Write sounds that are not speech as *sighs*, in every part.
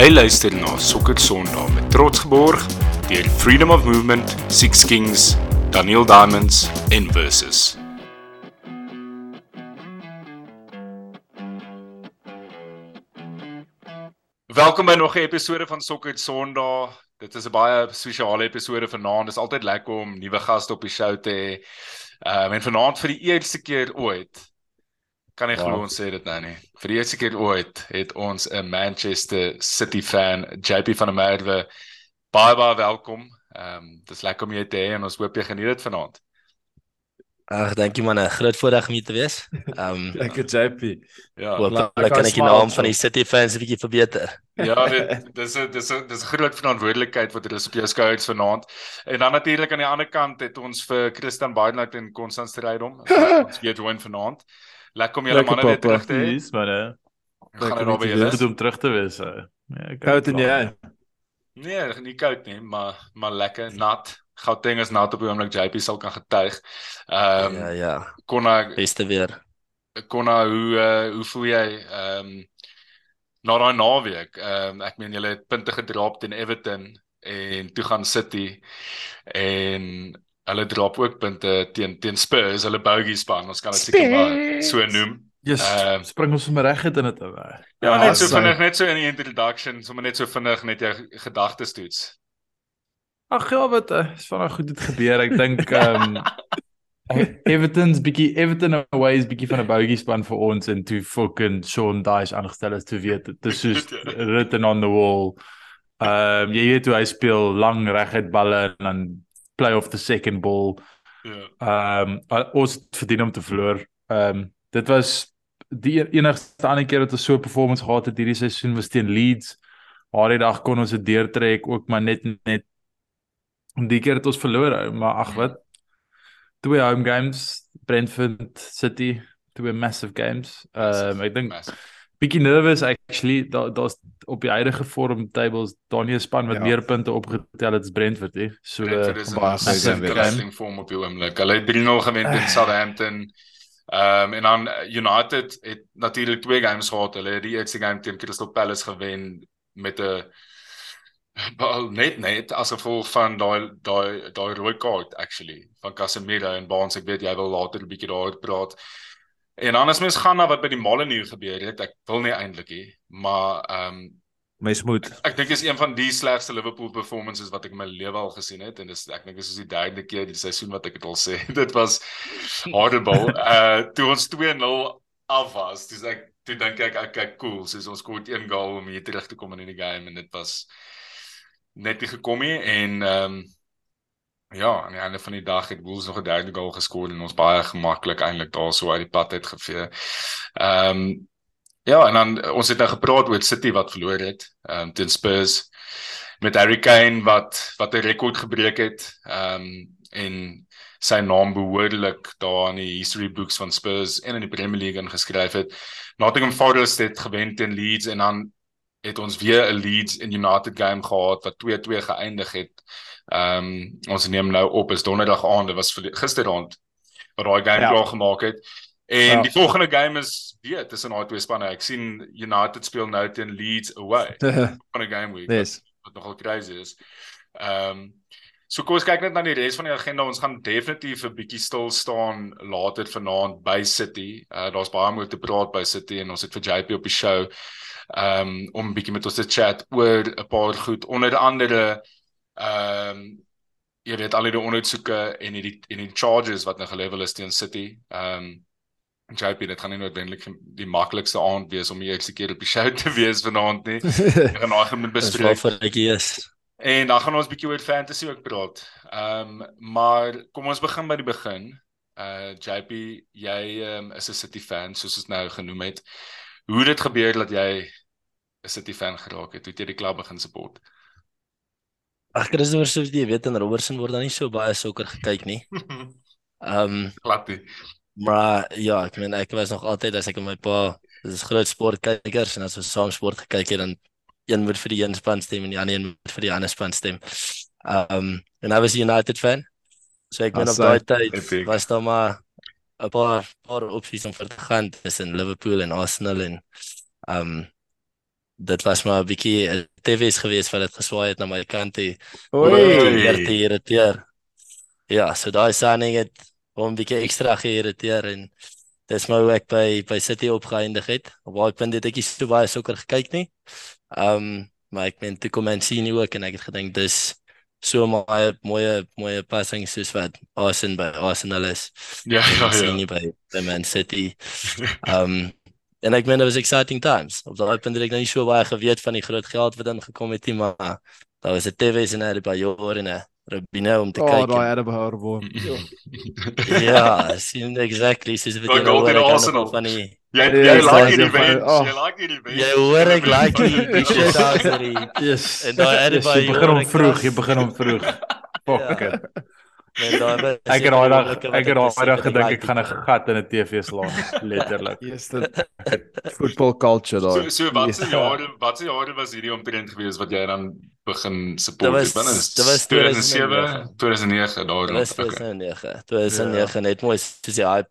Jy luister na Sokker Sondag met trots geborg deur Freedom of Movement, Six Kings, Daniel Diamonds en Versus. Welkom by nog 'n episode van Sokker Sondag. Dit is 'n baie spesiale episode vanaand. Dit is altyd lekker om nuwe gaste op die show te hê. Ehm um, en vanaand vir die eerste keer ooit kan ek glo ons sê dit nou nie. Vir die eerste keer ooit het ons 'n Manchester City fan, JP van der Merwe. Baie baie welkom. Ehm um, dis lekker om jou te hê en ons hoop jy geniet dit vanaand. Ag, dankie man, 'n groot voorreg om hier te wees. Ehm um, lekker JP. Ja, hopelik kan ek die naam van die City fans 'n bietjie verbeter. Ja, dit dis 'n dis 'n dis 'n groot verantwoordelikheid wat hulle op jou skouers vanaand. En dan natuurlik aan die ander kant het ons vir Christian Baidnout en Konstant Strydom. ons *laughs* weer join vanaand. Lekker om julle manne weer terug te hê. Dis maar hè. Gaan dit albei julle om terug te wees. Ja, koud en jy. Nee, nie koud nie, maar maar lekker nat. Gauteng is nat op die oomblik JP sal kan getuig. Ehm um, Ja, ja. Konna Beste weer. Konna hoe uh, hoe voel jy ehm um, na daai naweek? Ehm um, ek meen julle het punte gedraap teen Everton en toe gaan City en hulle drop ook punte teen teen Spurs, hulle bogie span. Ons kan dit seker maar so noem. Yes, Ehm, uh, spring ons sommer reg in dit ou. Ja, net so vinnig, net so in die introduction, sommer net so vinnig net jou gedagtes toets. Ag ja, wat is van goed het gebeur. Ek dink ehm um, *laughs* Everton's bietjie Everton away is bietjie van 'n bogie span vir ons en toe fucking Sean Dyche aangestel is toe weet dit is soos *laughs* written on the wall. Ehm um, jy weet hoe hy speel lang reguit balle en dan play off the second ball. Ja. Ehm um, ons het verdien om te verloor. Ehm um, dit was die e- enigste ander keer dat ons so 'n performance gehad het hierdie seisoen was teen Leeds. Haar dag kon ons dit deurtrek ook maar net net en die keer het ons verloor, maar ag wat. Twee home games, Brentford City, twee massive games. Ehm um, ek dink Massive. Bietjie nervous actually. Daar daar's op die huidige vorm tables Daniel span wat Ja. meer punte opgetel het as Brentford, hè. So Brentford uh, is baie wrestling vorm op die oomblik. Hulle het 3-0 gewen teen Southampton. Ehm um, en dan eh, United het natuurlik twee games gehad. Hulle het die eerste game teen Crystal Palace gewen met 'n net net as gevolg van daai daai daai rooi kaart actually van Casemiro en Barnes. Ek weet jy wil later 'n bietjie daaroor praat. En dan as mens gaan na wat by die Molineux gebeur het, ek wil nie eintlik hê, maar ehm um, Mens moet Ek dink is een van die slegste Liverpool performances wat ek in my lewe al gesien het en dis ek dink dis is die derde keer die seisoen wat ek dit al sê. *laughs* Dit was horrible. Uh *laughs* toe ons 2-0 af was, dis ek toe dink ek okay cool, soos ons kort een goal om hier terug te kom in die game en dit was net nie gekom nie en ehm um, ja, aan die einde van die dag het Wolves nog 'n derde goal geskoor en ons baie gemaklik eintlik daarso uit die pad uit gevee. Ehm um, Ja, en dan eh, ons het nou gepraat oor City wat verloor het, ehm um, teen Spurs met Harry Kane wat wat 'n rekord gebreek het, ehm um, en sy naam behoorlik daar in die history books van Spurs en in die Premier League ingeskryf het. Nottingham Forest het gewen teen Leeds en dan het ons weer 'n Leeds en United game gehad wat 2-2 geëindig het. Ehm um, ons neem nou op is donderdag aand, dit was gisteraand wat daai game Ja. klaar gemaak het. En Ja. die volgende game is weer tussen daai twee spanne. Ek sien United speel nou teen Leeds away *laughs* van 'n game week Yes. wat nogal crazy is. Ehm um, so kom ons kyk net na die res van die agenda. Ons gaan definitief 'n bietjie stil staan later vanaand by City. Uh daar's baie om oor te praat by City en ons het vir JP op die show ehm um, om 'n bietjie met ons te chat oor 'n paar goed onder andere ehm um, jy weet al die ondersoeke en die en die charges wat nou gelevel is teen City. Ehm um, JP, dit gaan nie noodwendig die maklikste aand wees om die eerste keer op die show *laughs* te wees vanaand nie. *laughs* Ek gaan moet Dis bespreek. waarvoor ek hier is. En dan gaan ons bietjie oor fantasy ook praat. Ehm um, maar kom ons begin by die begin. Uh JP, jy um, is 'n City fan soos ons nou genoem het. Hoe het dit gebeur dat jy 'n City fan geraak het? Hoe het jy die klub begin support? Ag, Christopher, soos jy weet in Robertson word daar nie so baie sokker gekyk nie. Ehm um, Glad nie. maar ja, ek meen ek was nog altyd as ek met my pa, dis groot sportkykers en as ons saam sport gekyk het dan een moet vir die een span stem en die ander een moet vir die ander span stem. Ehm um, en hy was 'n United fan. So ek meen op daai tyd Epic. was daar maar 'n paar paar opsies om vir te gaan tussen Liverpool en Arsenal en ehm um, dit was maar 'n bietjie 'n TV's gewees wat dit geswaai het na my kant toe. Oei. Te irriteer. Ja, so daai signing het hom 'n bietjie ekstra geïrriteer en dis maar hoe ek by by City opgeëindig het. Op daai punt het ek nie so baie sokker gekyk nie. Ehm um, maar ek meen toe kom Mancini ook en ek het gedink dis so baie mooi mooi passing soos wat Arsenal by Arsenal is. Ja, ja, ja. Mancini by by Man City. Ehm um, en ek meen dit was exciting times. Op daai punt het ek nou nie so baie geweet van die groot geld wat ingekom het nie, maar daar was 'n TV's en by jare en 'n Robinho om te Oh, kyk. daai en- het behou word. Ja, sien exactly soos wat Daai jy ek kan Arsenal. van die Jy Ja, jy ja, like ja, hierdie ja, bench, oh. jy like hierdie bench. Jy hoor ek *laughs* like die die shit out of die Yes. En daai *laughs* Yes, jy begin hom vroeg, jy begin hom vroeg. *laughs* Fuck En *laughs* daai was Ek het daai dag ek wat het daai dag gedink ek gaan 'n gat in 'n TV slaan, *laughs* letterlik. Yes, dit *laughs* football culture So daar. so wat se Yes. jare wat se jare was hierdie omtrent gewees wat jy dan begin support was- binne dit was 2007 2009 daar Dit was rond. Okay. 2009. 2009 net mooi soos die hype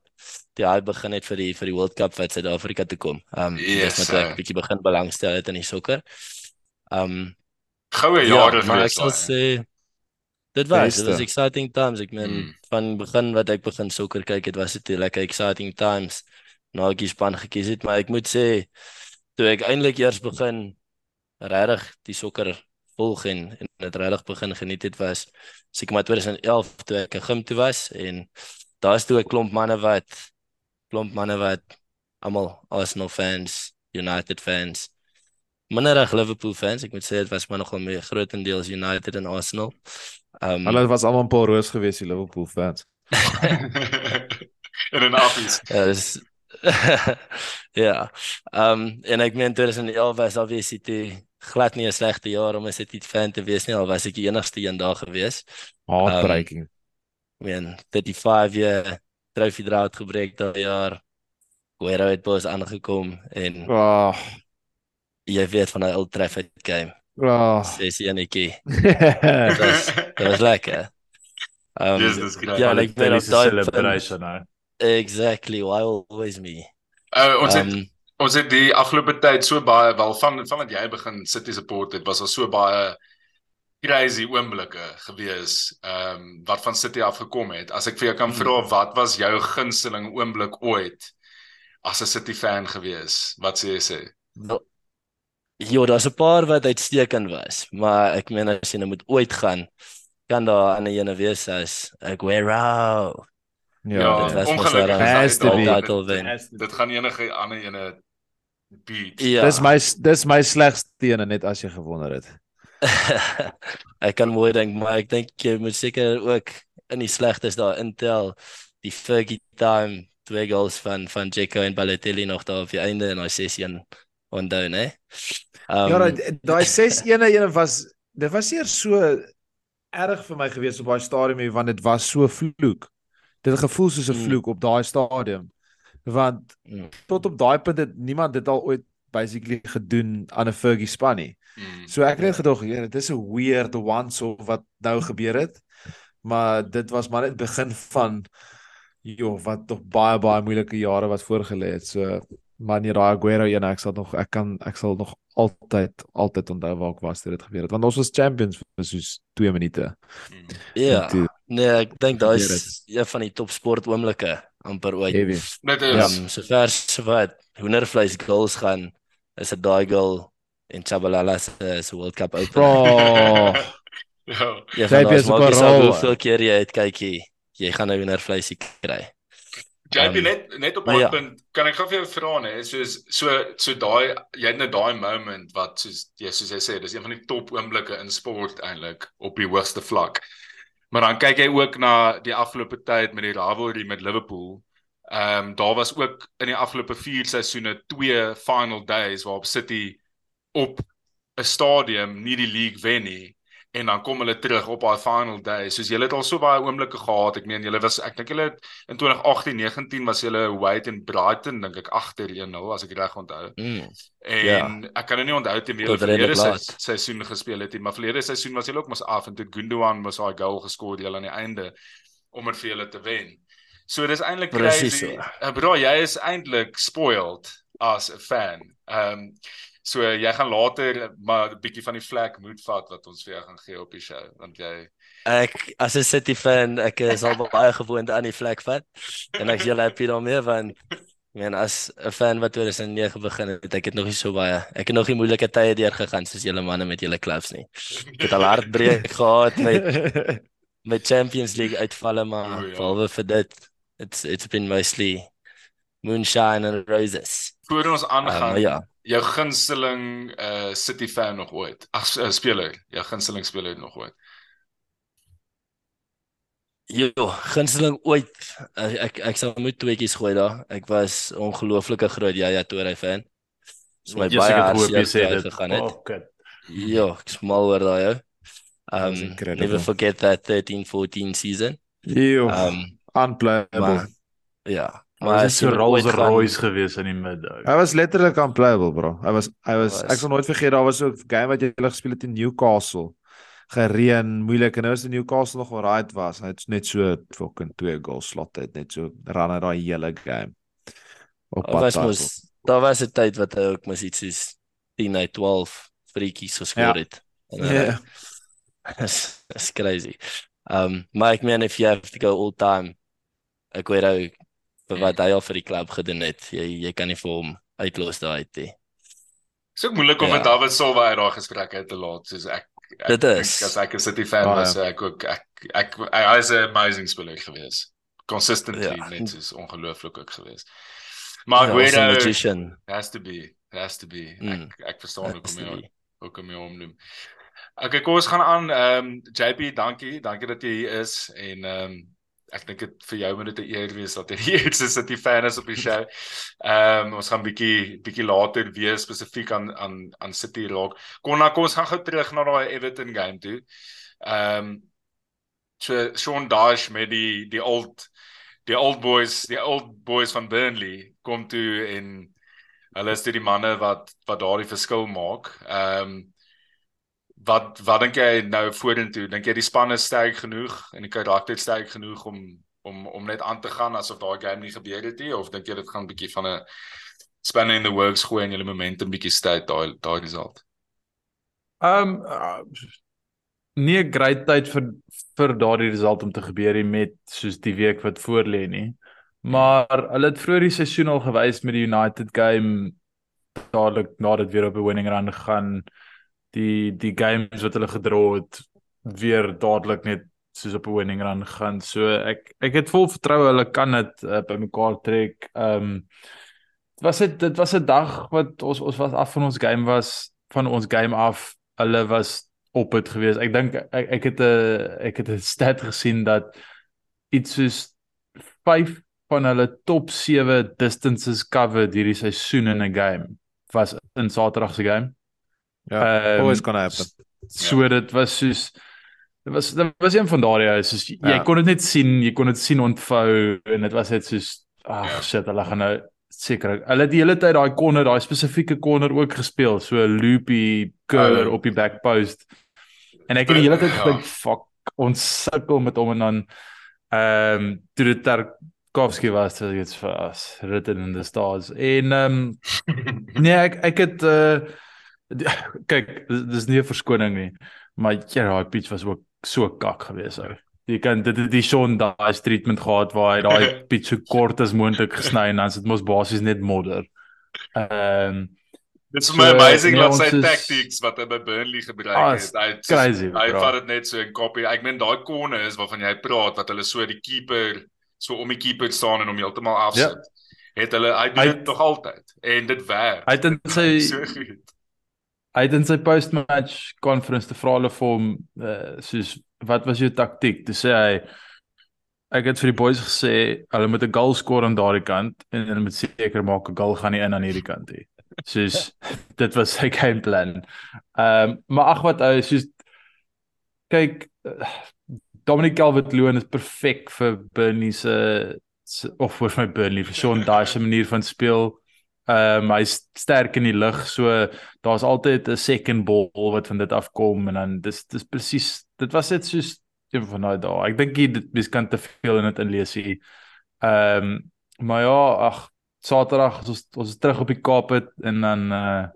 die hype begin het vir die vir die World Cup wat Suid-Afrika toe kom. Um Yes, dis met ek bietjie begin belangstel het in die sokker. Um Goue ja, jare maar ek gewees. sal daai. sê dit was dit was exciting times. Ek meen Mm. van begin wat ek begin sokker kyk het was dit lekker exciting times. Nou ek die span gekies het, maar ek moet sê toe ek eintlik eers begin regtig die sokker volg en en dit regtig begin geniet het was seker maar 2011 toe ek in gym toe was en daar's toe 'n klomp manne wat klomp manne wat almal Arsenal fans, United fans, minder reg Liverpool fans. Ek moet sê dit was maar nogal meer grootendeels United en Arsenal. Um Hulle was almal Paul Roos gewees, die Liverpool fans. *laughs* in 'n office. Ja, dis *laughs* ja. Um, en ek meen 2011 was obviously toe glad nie 'n slegte jaar om 'n City fan te wees nie, al was ek die enigste een daar gewees. Heartbreaking. Ek meen 35 jaar trofee drought gebreek daai jaar. Guerrero het bos aangekom en Ah, jy weet van 'n Old Trafford game. Ah. Dis enetjie. Dit was dit was lekker. Yes, dis great. ja, en meen op Balotelli's daai celebration nou. exactly why always me. Uh, ons het Ehm ons het die afgelope tyd so baie wel van van wat jy begin City support het, was daar so baie crazy oomblikke gewees ehm um, wat van City af gekom het. As ek vir jou kan vra wat was jou gunsteling oomblik ooit as 'n City fan gewees? Wat sê jy sê? Wel, Ja, daar's 'n paar wat uitstekend was, maar ek meen as jy nou moet ooit gaan, kan daar 'n ander ene wees as Aguero. Ja, dit was mos ongelukkig title wen. Dit gaan enige ander ene beat. Ja. Dis my dis my slegste ene net as jy gewonder het. *laughs* ek kan mooi dink, maar ek dink jy moet seker ook in die slegtes daar intel die Fergie time twee goals van van Dzeko en Balotelli nog daar op die einde en daai 6-1 onthou, né? Um, Ja, daai daai 6-1 *laughs* ene was dit was eers so erg vir my gewees op daai stadium hier, want dit was so vloek. Dit het gevoel soos 'n Mm. vloek op daai stadium. Want Mm. tot op daai punt het niemand dit al ooit basically gedoen aan 'n Fergie span nie. Mm. So ek het net gedog, ja, dit is 'n weird once of wat nou gebeur het. Maar dit was maar net begin van joh, wat tog baie baie moeilike jare wat voorgelê het. So maar nie daai Aguero een ek sal nog ek kan ek sal nog altyd altyd onthou waar ek was toe dit gebeur het want ons was champions vir soos 2 minute. Mm. Ja. Toe- Nee, ek dink daai is een van die top sport oomblikke amper ooit. Heavy. Net Ja, is um, sover sover hoendervleis goals gaan is dit daai goal en Chabalala se se World Cup opener. *laughs* Ja. Jy van het nie saak rol, hoeveel keer jy het kyk jy, jy gaan nou hoendervleisie kry. JP Um, net net op daai ja. punt kan ek gou vir jou vra nê soos so so daai jy het nou daai moment wat soos jy soos jy sê dis een van die top oomblikke in sport eintlik op die hoogste vlak. Maar dan kyk jy ook na die afgelope tyd met die rivalry met Liverpool. Ehm um, daar was ook in die afgelope 4 seisoene twee final days waarop City op 'n stadium nie die league wen nie en dan kom hulle terug op daai final day. Soos julle het al so baie oomblikke gehad. Ek meen julle was ek dink julle het in 2018-19 was julle White en Brighton dink ek agter 1-0 as ek reg onthou. Mm. En Ja. ek kan nou nie onthou te wie hulle verlede se- seisoen gespeel het nie, maar verlede seisoen was hulle ook mos af en toe Gundogan mos daai goal geskoor die hulle aan die einde om dit vir hulle te wen. So dis eintlik Presies crazy. so. Uh, bro, jy is eintlik spoiled as 'n fan. Ehm um, So jy gaan later maar 'n bietjie van die vlek moet vat wat ons vir jou gaan gee op die show want jy Ek as 'n City fan, ek is al baie gewoond aan die vlek vat en ek is heel happy daarmee want ek meen as 'n fan wat 2009 begin het, ek het nog nie so baie. Ek het nog nie moeilike tye deur gegaan soos julle manne met julle klubs nie. Ek het al hartbreek *laughs* gehad met met Champions League uitvalle maar ja. behalwe vir dit it's it's been mostly moonshine and roses. voor ons Um, aangaan maar ja, jou gunsteling uh City fan nog ooit. Ag uh, speler, jou gunsteling speler nog ooit. Jo, gunsteling ooit. Ek ek, ek sal moet tweetjies gooi daar. Ek was ongelooflike groot Yaya Toure fan. Dis my Yes, baie gehoop jy sê dit. gegaan het. Oh, kut. Ja, ek smal oor daai ou. Um never forget that 13-14 season. Ew, Um unplayable. maar ja, maar was as so Rolls ooit gaan- Royce gewees in die middag. Hy was letterlik unplayable, bro. Hy was hy was, Was- ek sal nooit vergeet daar was so 'n game wat jy gele gespeel het in Newcastle. Gereën, moeilik en nou is die Newcastle nog alright was. Hy het net so fucking twee goals slot het net so ran hy daai hele game. Op Daar pad was mos daar was 'n tyd wat hy ook mos iets soos 10 uit 12 freetjies geskor Ja. het. Ja. That's, that's *laughs* crazy. Um, maar ek meen if you have to go all time, ek weet ou wat hy al vir die klub gedoen het, jy jy kan nie vir hom uitlos daai uit nie. Dis ook moeilik om Ja. met David Silva uit daai gesprek uit te laat soos ek ek Dit dink is. as ek 'n City fan was, ek ook ek ek hy is 'n amazing speler gewees. Consistently Ja. net soos ongelooflik ook gewees. Maar Ja, Guido magician. has to be has to be. Mm. Ek ek verstaan hoekom jy hoekom jy hom noem. Okay, kom ons gaan aan. Ehm um, JP, dankie. Dankie dat jy hier is en ehm um, ek dink dit vir jou moet dit 'n eer wees dat *laughs* jy hier is as City fan is op die show. Ehm um, ons gaan bietjie bietjie later weer spesifiek aan aan aan City raak. Kom na kom ons gaan gou terug na daai Everton game toe. Ehm um, so Sean Dyche met die die old die old boys, die old boys van Burnley kom toe en hulle is toe die manne wat wat daardie verskil maak. Ehm um, wat wat dink jy nou vorentoe? Dink jy die span is sterk genoeg en die karakter sterk genoeg om om om net aan te gaan asof daai game nie gebeur het nie of dink jy dit gaan bietjie van 'n spanner in the works gooi en julle momentum bietjie stout daai daai result? Um uh, nie 'n great tyd vir vir daardie result om te gebeur nie met soos die week wat voorlê nie. Maar hulle het vroeër die seisoen al gewys met die United game dadelik nadat weer op 'n winning run gegaan. Die die games wat hulle gedra het weer dadelik net soos op 'n winning run gaan. So ek ek het vol vertroue hulle kan dit uh, bymekaar trek. Um dit was dit dit was 'n dag wat ons ons was af van ons game was van ons game af. Hulle was op dit gewees. Ek dink ek ek het 'n ek het 'n stat gesien dat iets soos 5 van hulle top 7 distances covered hierdie seisoen in 'n game was in Saterdag se game. Ja, Ehm, always gonna happen. So dit was soos dit was dit was een van daardie ou soos jy Ja. kon dit net sien, jy kon dit sien ontvou en dit was net soos ag Ja. shit, hulle gaan nou seker hulle het die hele tyd daai corner, daai spesifieke corner ook gespeel, so loopy curler Oh. op die back post. En ek het die hele tyd Ja. gedink fuck, ons sukkel met hom en dan ehm um, toe dit Tarkovsky was, so it's for us written in the stars. En ehm um, *laughs* Nee, ek ek het uh *laughs* kyk, dis, dis nie 'n verskoning nie, maar ja, daai pitch was ook so kak geweest ou. Jy kan dit het die Sean daai treatment gehad waar hy daai *laughs* pitch so kort as moontlik gesny en dan is dit mos basies net modder. Ehm um, Dit is So, my amazing nee, dat sy is- tactics wat hy by Burnley gebruik Ah, het. Hy het crazy, hy vat dit net so in copy. Ek meen daai corner is waarvan jy praat wat hulle so die keeper so om die keeper staan en hom heeltemal afsit. Het hulle hy doen Ja. Dit nog altyd en dit werk. hy het in *laughs* sy so. Hy het in sy post-match conference te vra hulle vir hom uh, soos wat was jou taktiek? Toe sê hy ek het vir die boys gesê hulle moet 'n goal skoor aan daardie kant en hulle moet seker maak 'n goal gaan nie in aan hierdie kant nie. Soos *laughs* dit was sy game plan. Ehm um, maar ag wat ou soos kyk uh, Dominic Calvert-Lewin is perfek vir Burnley se- of vir my Burnley vir Sean Dyche se manier van speel. Ehm um, hy's sterk in die lug, so daar's altyd 'n second ball wat van dit afkom en dan dis dis presies dit was net soos een van daai dae. Ek dink jy dit mens kan te veel in dit inlees hier. Ehm um, maar ja, ag Saterdag ons ons is terug op die Kaap het en dan uh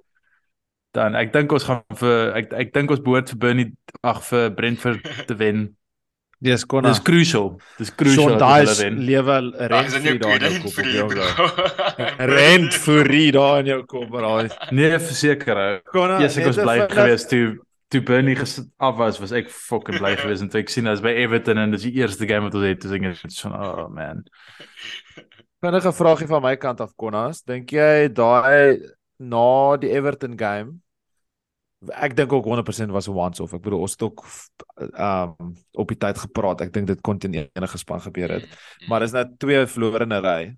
dan ek dink ons gaan vir ek ek dink ons behoort vir Burnley ag vir Brentford te wen. *laughs* *laughs* Dis kon Dis crucial. Dis crucial dat hulle wen. lewe jou rent kop vir op jou jou bro. bro. Rent vir daar in jou kop braai. Nee, verseker. Konna, Eers ek net was bly geweest toe toe Burnley ges- af was, was ek fucking bly geweest en toe ek sien as by Everton en dis die eerste game wat ons het, dis ek so oh man. Vinnige vraagie van my kant af Konnas, dink jy daai na die Everton game ek dink ook 100% was 'n once off. Ek bedoel ons het ook um op die tyd gepraat. Ek dink dit kon teen enige span gebeur het. Maar is net twee verlore in 'n ry.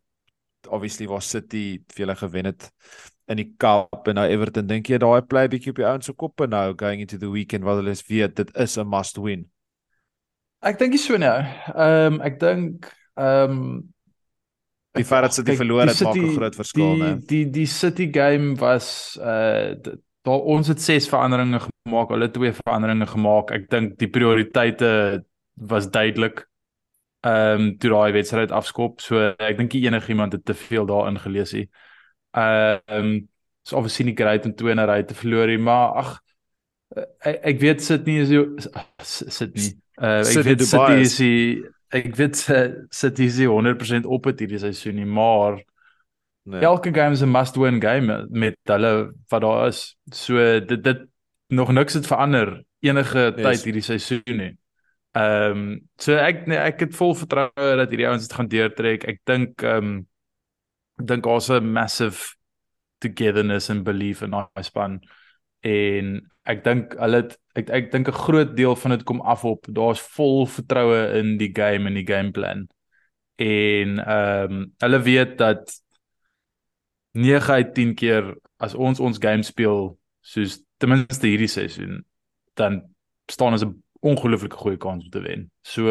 Obviously was City vir hulle gewen het in die Cup en nou Everton. Dink jy daai play bietjie op die ouens se koppe nou going into the weekend wat hulle weet dit is 'n must win. Ek dink nie so nou. Ehm ek dink ehm Die feit dat City verloor die het maak 'n groot verskil, die, né? Die die City game was uh d- daar ons het ses veranderinge gemaak, hulle twee veranderinge gemaak. Ek dink die prioriteite was duidelik. Ehm um, toe daai wedstryd afskop. So ek dink enigiemand het te veel daarin gelees nie. Ehm um, so obviously nie great om twee in 'n ry te verloor nie, maar ag ek, ek weet sit nie is sit nie. Uh, ek City weet Dubai City is- die ek weet City is nie 100% op het hierdie seisoen nie, maar Nee. Elke game is 'n must-win game met hulle wat daar is. So dit dit nog niks het verander enige Yes. tyd hierdie seisoen nie. Ehm um, so ek nee, ek het vol vertroue dat hierdie ouens dit gaan deurtrek. Ek dink ehm um, ek dink daar's 'n massive togetherness and belief in daai span en ek dink hulle het, ek ek dink 'n groot deel van dit kom af op daar's vol vertroue in die game en die gameplan. En ehm um, hulle weet dat 9 uit 10 keer as ons ons game speel soos ten minste hierdie seisoen dan staan ons 'n ongelooflike goeie kans om te wen. So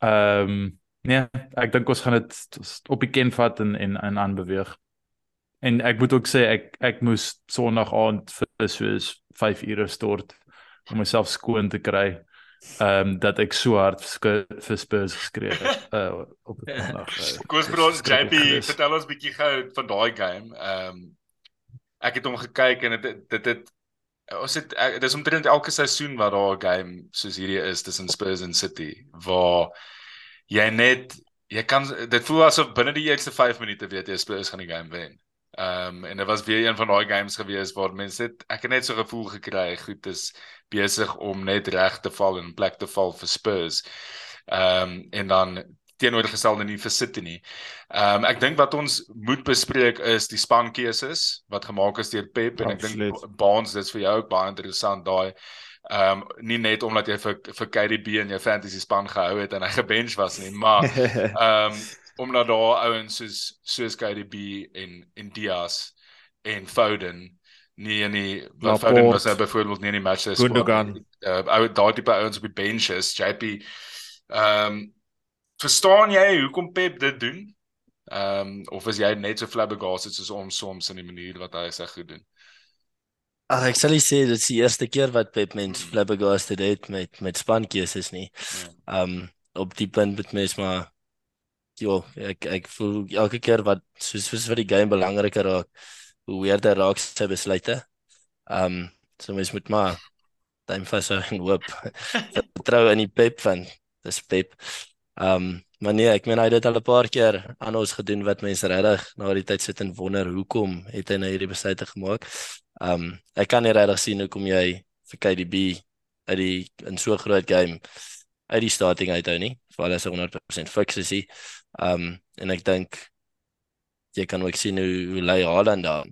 ehm um, nee, ek dink ons gaan dit op die ken vat en en en aanbeweeg. En ek moet ook sê ek ek moes Sondag aand vir soos 5 ure stort om myself skoon te kry. Ehm um, dat ek so hard vir, Spurs geskree het *laughs* uh, op die Sondag. Uh, Kom ons dis bro, JP, vertel ons bietjie gou van daai game. Ehm ek het hom gekyk en dit dit het ons het ek, dis omtrent elke seisoen wat daar 'n game soos hierdie is tussen Spurs en City waar jy net jy kan dit voel asof binne die eerste 5 minute weet jy Spurs gaan die game wen. Ehm um, en dit was weer een van daai games gewees waar mense net ek het net so gevoel gekry goed is besig om net reg te val en plek te val vir Spurs. Ehm um, en dan teenoorgestelde nie vir City nie. Ehm um, ek dink wat ons moet bespreek is die spankeuses wat gemaak is deur Pep en ek dink. Baans dis vir jou ook baie interessant daai ehm um, nie net omdat jy vir vir KDB in jou fantasy span gehou het en hy *laughs* gebench was nie, maar *laughs* ehm um, omdat daar ouens soos soos KDB en en Diaz en Foden nie in die wat Foden was nou byvoorbeeld nie in die match Gundogan. uh ou daai tipe ouens op die bench is JP ehm um, verstaan jy hoekom Pep dit doen? Ehm um, of is jy net so flabbergasted soos ons soms in die manier wat hy sy goed doen? Ag ek sal sê dit is die eerste keer wat Pep mens flabbergasted het met met spankeuses nie. Ja. Um op die punt met mens maar jo, ek ek voel elke keer wat soos soos vir die game belangriker raak, hoe weerder raak sy besluite. Um so mens moet maar time vashou en hoop. *laughs* Vertrou in die Pep van dis Pep. Um maar nee, ek meen hy het dit al 'n paar keer aan ons gedoen wat mense regtig na die tyd sit en wonder hoekom het hy nou hierdie besluite gemaak. Um ek kan nie regtig sien hoekom jy vir KDB uit die in so groot game uit die starting uithou nie. Veral as hy 100% fiks is. hy. Um en ek dink jy kan ook sien hoe, hoe lei Haaland daar.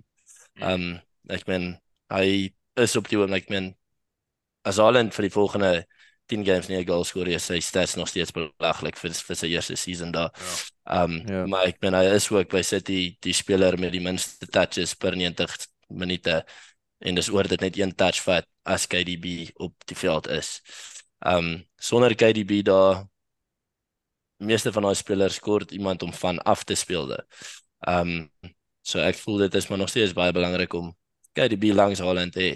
Um ek meen hy is op die oomblik ek meen as Haaland vir die volgende 10 games nie 'n goal skoor nie, is sy stats nog steeds belaglik vir vir sy eerste season daar. Ja. Um Ja. maar ek meen hy is ook by City die speler met die minste touches per 90 minute en dis oor dit net een touch vat as KDB op die veld is. Um sonder KDB daar meeste van daai spelers kort iemand om van af te speel daar. Um so ek voel dit is maar nog steeds baie belangrik om KDB langs Haaland te hê.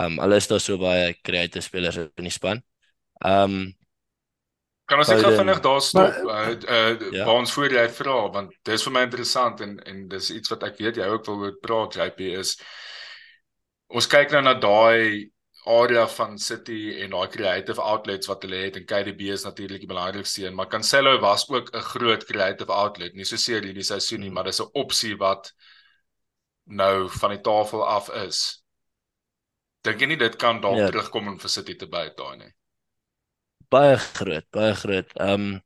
Um alles daar so baie creative spelers in die span. Um Kan ons net vinnig daar stop Maar, uh uh ja. waar ons voor jy vra want dis vir my interessant en en dis iets wat ek weet jy ook wil oor praat JP is ons kyk nou na daai area van City en daai creative outlets wat hulle het en KDB is natuurlik die belangrikste een, maar Cancelo was ook 'n groot creative outlet, nie so seer hierdie seisoen nie, maar dis 'n opsie wat nou van die tafel af is. Dink jy nie dit kan dalk Ja. terugkom en vir City te byt daai nie? baie groot, baie groot. Ehm um,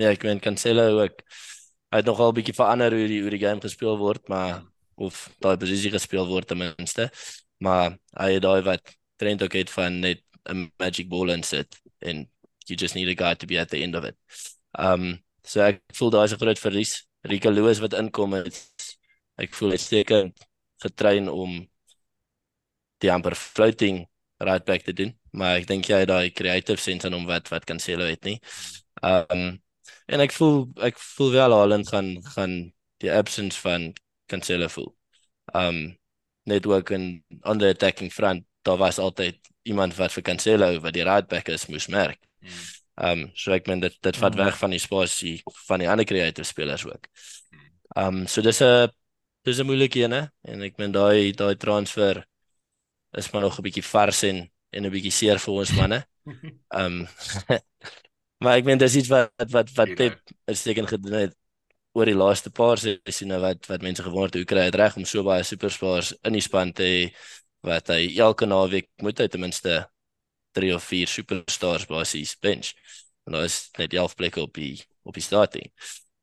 ja, ek meen Cancelo ook. Hy het nogal 'n bietjie verander hoe die hoe die game gespeel word, maar of daai posisie gespeel word ten minste. Maar hy het daai wat Trent ook het van net 'n magic ball insit en you just need a guy to be at the end of it. Um, so ek voel daar is 'n groot verlies. Rico Lewis wat inkom het ek voel hy steek getrain om die amper floating right back te doen, maar ek dink jy daai creative sense in hom wat wat Cancelo het nie. Um en ek voel ek voel wel Haaland gaan gaan die absence van Cancelo voel. Um net ook in on the attacking front, daar was altyd iemand wat vir Cancelo wat die right back is moes merk. Hmm. Um so ek meen dit dit vat Mm. weg van die spasie van die ander creative spelers ook. Um so dis 'n dis 'n moeilike een hè en ek meen daai daai transfer is maar nog 'n bietjie vars en en 'n bietjie seer vir ons manne. Um *laughs* *laughs* maar ek meen dis iets wat wat wat Pep uitstekend gedoen het oor die laaste paar seisoene wat wat mense gewonder hoe kry hy dit reg om so baie superstars in die span te hê wat hy elke naweek moet hy ten minste 3 of 4 superstars basies bench. En daar is net 11 plekke op die op die starting.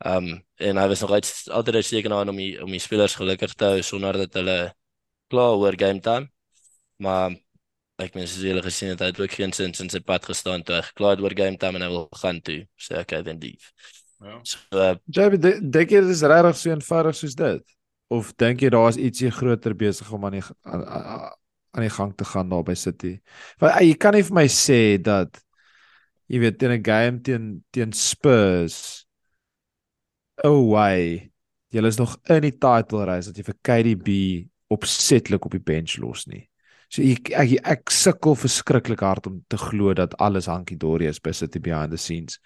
Um en hy was nog uit altyd uitstekend aan om die om die spelers gelukkig te hou sonder dat hulle klaar oor game time. Maar ek meen soos julle gesien het, hy het ook geen sin in sy pad gestaan toe hy klaar het oor game time en hy wil gaan toe. Sê okay then leave. Ja. So uh, JB, de- dink jy dit is regtig so eenvoudig soos dit? Of dink jy daar is ietsie groter besig om aan die aan, aan die gang te gaan daar by City? Want jy kan nie vir my sê dat jy weet teen 'n game teen teen Spurs oh way jy is nog in die title race dat jy vir KDB opsetlik op die bench los nie. So ek ek, ek sukkel verskriklik hard om te glo dat alles hankie dorie is by City behind the scenes.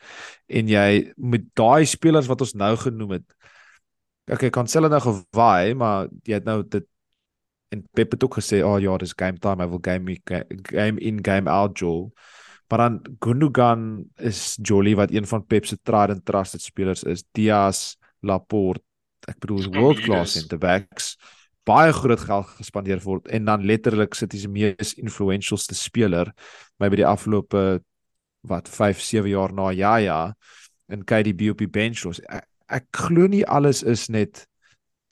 En jy met daai spelers wat ons nou genoem het. Okay, Cancelo nou gewaai, maar jy het nou dit en Pep het ook gesê, "Oh ja, dis game time. I will game me game in game out Joel." Maar dan Gundogan is Jolly wat een van Pep se tried and trusted spelers is. Diaz, Laporte, ek bedoel world class Leaders. center backs. Baie groot geld gespandeer word en dan letterlik sit hy se mees influentialste speler my by die afgelope wat 5 7 jaar na ja ja in KDB op die bench los. Ek, ek glo nie alles is net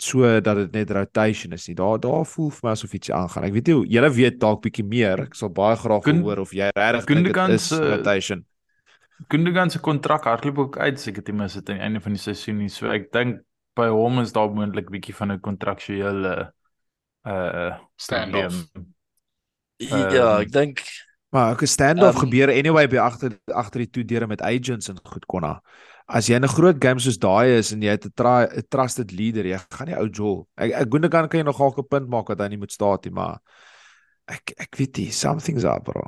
so dat dit net rotation is nie. Daar daar voel vir my asof ietsie aangaan. Ek weet nie hoe julle weet dalk bietjie meer. Ek sal baie graag Gun- hoor of jy regtig dink dit is rotation. Gundogan se kontrak hardloop ook uit seker ten minste aan die einde van die seisoen nie. So ek dink by hom is daar moontlik bietjie van 'n kontraktuele uh Standoff. probleem. ja, ek dink Maar ook 'n stand-off um, gebeur anyway by agter agter die toe deure met agents en goed konna. As jy in 'n groot game soos daai is en jy het 'n tra- 'n trusted leader, jy gaan nie ou Joel. Ek ek Gundogan kan jy nog dalk 'n punt maak dat hy nie moet staan nie, maar ek ek weet nie, something's up bro.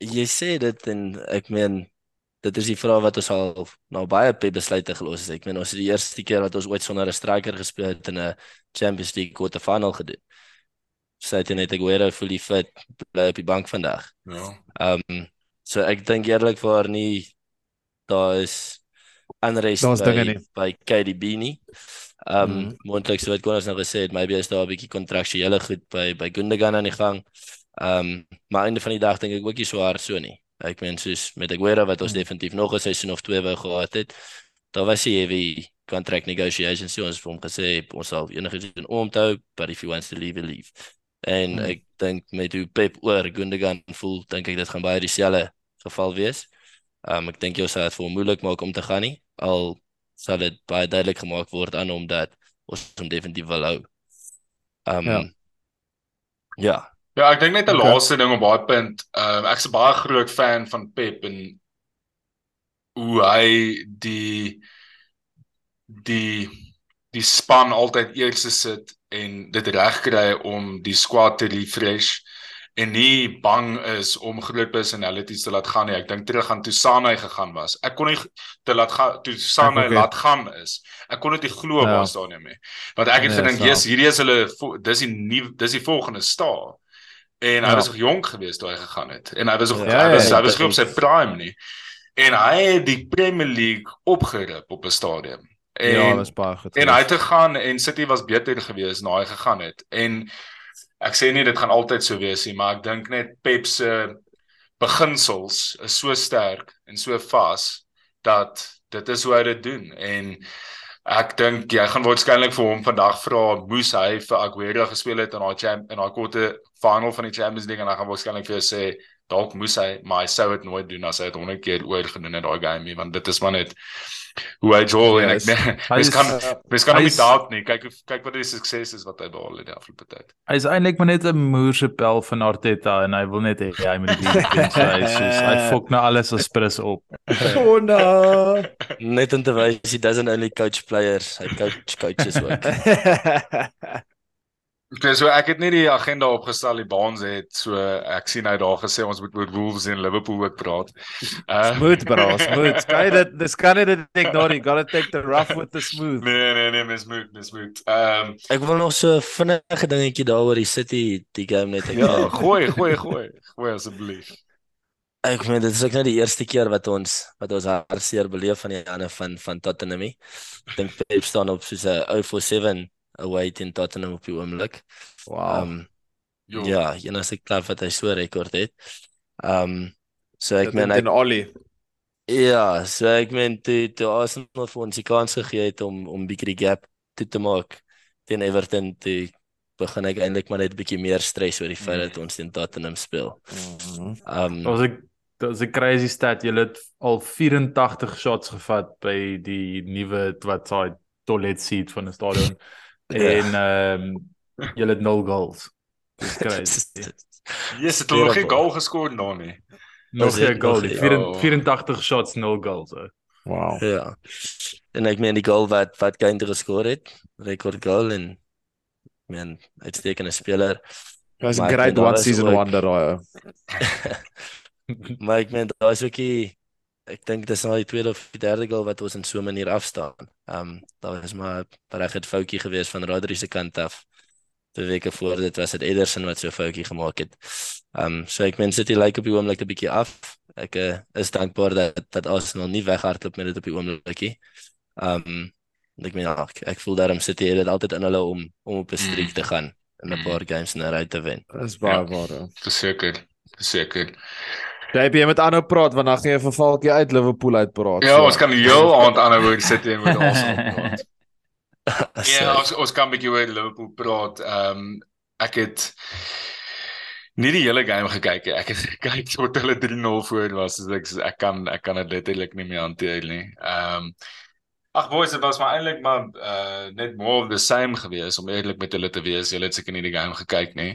jy sê dit en ek meen dit is die vraag wat ons al nou baie besluite gelos het. Ek meen ons het die eerste keer wat ons ooit sonder 'n striker gespeel het in 'n Champions League quarterfinal gedoen. Sy het net Aguero fully fit bly op die bank vandag. Ja. Ehm um, so ek dink eerlikwaar nie daar is unrest by, nie. by KDB nie. Um, Mhm. moontlik so wat Konas nou gesê het, maybe is daar 'n bietjie kontraktuele goed by by Gundogan aan die gang. Um, maar einde van die dag dink ek ook nie so hard so nie. Ek meen soos met Aguero wat ons Mhm. definitief nog 'n seisoen of twee wou gehad het. Daar was hy heavy contract negotiations so ons het vir hom gesê ons sal enigiets doen om te hou, but if he wants to leave, he'll leave. En Mhm. ek dink met hoe Pep oor Gundogan voel, dink ek dit gaan baie dieselfde geval wees. Um ek dink jy sal dit vir hom moeilik maak om te gaan nie. Al sal dit baie duidelik gemaak word aan hom dat ons hom definitief wil hou. Um Ja. ja. Ja, ek dink net 'n Okay. laaste ding op daai punt. Ehm um, ek's 'n baie groot fan van Pep en hoe hy die die die span altyd eers sit en dit reg kry om die squad te refresh en nie bang is om groot personalities te laat gaan nie. Ek dink terug aan toe Sanay gegaan was. Ek kon nie te laat gaan toe Sanay ook laat gaan is. Ek kon dit nie glo Ja. waar staan nie mee. Want ek het Nee, gedink. "Jesus, hierdie is hulle dis die nuwe dis die volgende ster." En hy Ja. was nog jonk geweest toe hy gegaan het. En hy was nog Ja, hy was ja, hy was nie op sy prime nie. En hy het die Premier League opgerip op 'n stadium. En Ja, was baie goed. En hy het gegaan en City was beter geweest na hy gegaan het. En ek sê nie dit gaan altyd so wees nie, maar ek dink net Pep se beginsels is so sterk en so vas dat dit is hoe hy dit doen. En ek dink jy gaan waarskynlik vir hom vandag vra moes hy vir Aguero gespeel het in daai champ in daai korte final van die Champions League en hy gaan waarskynlik vir jou sê dalk moes hy maar hy sou dit nooit doen as hy dit 100 keer oor gedoen het daai game nie want dit is maar net hoe hy jol en Ja, ek hy mens kan mens kan hom nie is- dalk nie kyk kyk wat die sukses is wat hy behaal het die afgelope tyd Hy is eintlik maar net 'n moerse pel van Arteta en hy wil net hê hy moet die doen. *laughs* So hy soos hy fok nou alles as prins op. Oh no. Net om te wys he doesn't only coach players, hy coach coaches ook. *laughs* Okay, so ek het nie die agenda opgestel die baans het so ek sien hy daar gesê ons moet oor Wolves en Liverpool ook praat. *laughs* Uh Smooth bro, smooth. Kan jy dit dis kan jy dit ignore. You got to take the rough with the smooth. Nee nee nee, mens moet mens moet. Ehm Ek wil nog so 'n vinnige dingetjie daaroor die City die game net ek ja, gooi gooi gooi. Gooi asseblief. Ek meen dit is ook nou die eerste keer wat ons wat ons hartseer beleef van die ander van van Tottenham. nie. Ek dink Pep staan op soos 'n 0 for 7 away teen Tottenham op die oomblik. Wow. Um Jo. ja, enigste klub wat hy so rekord het. Um so ek meen ek Ollie. ja, so ek meen toe toe Arsenal vir ons die kans gegee het om om bietjie die gap toe te maak teen Everton toe begin ek eintlik maar net 'n bietjie meer stres oor die feit dat ons teen Tottenham speel. Um Daar's 'n daar's 'n crazy stat. Jy het al 84 shots gevat by die nuwe wat daai toilet seat van 'n stadion *laughs* En ehm um, *laughs* jy het 0 goals. Dis *laughs* crazy. Yes, het hulle nog nie Terrible. goal geskoor daar nie. Nog Was geen goal. nie? 84 84 shots, 0 goals. So. Wow. Ja. En ek meen die goal wat wat Kane geskor het, rekord goal en meen uitstekende speler. Hy's 'n great one season ook- wonder daai. *laughs* Maar ek meen daar is ook die ek dink dis nou die tweede of die derde goal wat ons in so 'n manier afstaan. Ehm um, daar was maar 'n reg het foutjie gewees van Rodri se kant af. Twee weke voor dit was dit Ederson wat so 'n foutjie gemaak het. Ehm um, so ek meen City lyk op die oomblik 'n bietjie af. Ek uh, is dankbaar dat dat Arsenal nie weghardloop met dit op die oomblikie. Ehm um, ek meen ja, ek, ek voel daarom City het dit altyd in hulle om om op 'n streak te gaan en 'n Mm. paar games in 'n ry te wen. Dis baie Ja. waar. ja. Verseker. Verseker. JP jy met aanhou praat want dan gaan jy vir Valkie uit Liverpool uitpraat. Ja, ons kan heel aand aanhou oor City en oor Arsenal praat. *laughs* So, Ja, ons ons kan 'n bietjie oor Liverpool praat. Ehm um, ek het nie die hele game gekyk nie. Ek het gekyk tot hulle 3-0 voor was. So ek ek kan ek kan dit letterlik nie meer hanteer nie. Ehm um, Ag boys, dit was maar eintlik maar uh net more of the same gewees om eerlik met hulle te wees. Julle het seker nie die game gekyk nie.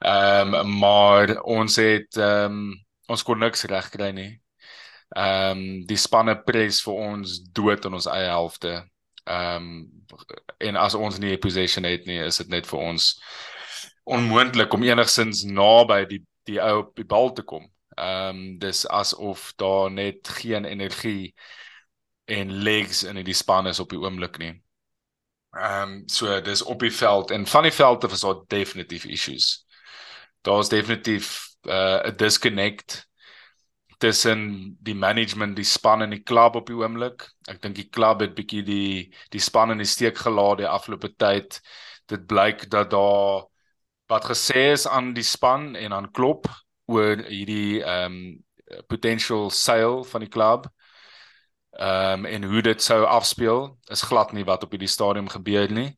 Ehm um, maar ons het ehm um, ons kon niks regkry nie. Ehm um, die spanne pres vir ons dood in ons eie helfte. Ehm um, en as ons nie possession het nie, is dit net vir ons onmoontlik om enigsins naby die die ou op die bal te kom. Ehm um, dis asof daar net geen energie en legs in die span is op die oomblik nie. Ehm um, so dis op die veld en van die veld af is daar definitief issues. Daar's definitief uh, 'n disconnect tussen die management, die span en die klub op die oomblik. Ek dink die klub het bietjie die die span in die steek gelaat die afgelope tyd. Dit blyk dat daar wat gesê is aan die span en aan Klop oor hierdie ehm um, potential sale van die klub. Ehm um, en hoe dit sou afspeel is glad nie wat op hierdie stadium gebeur nie.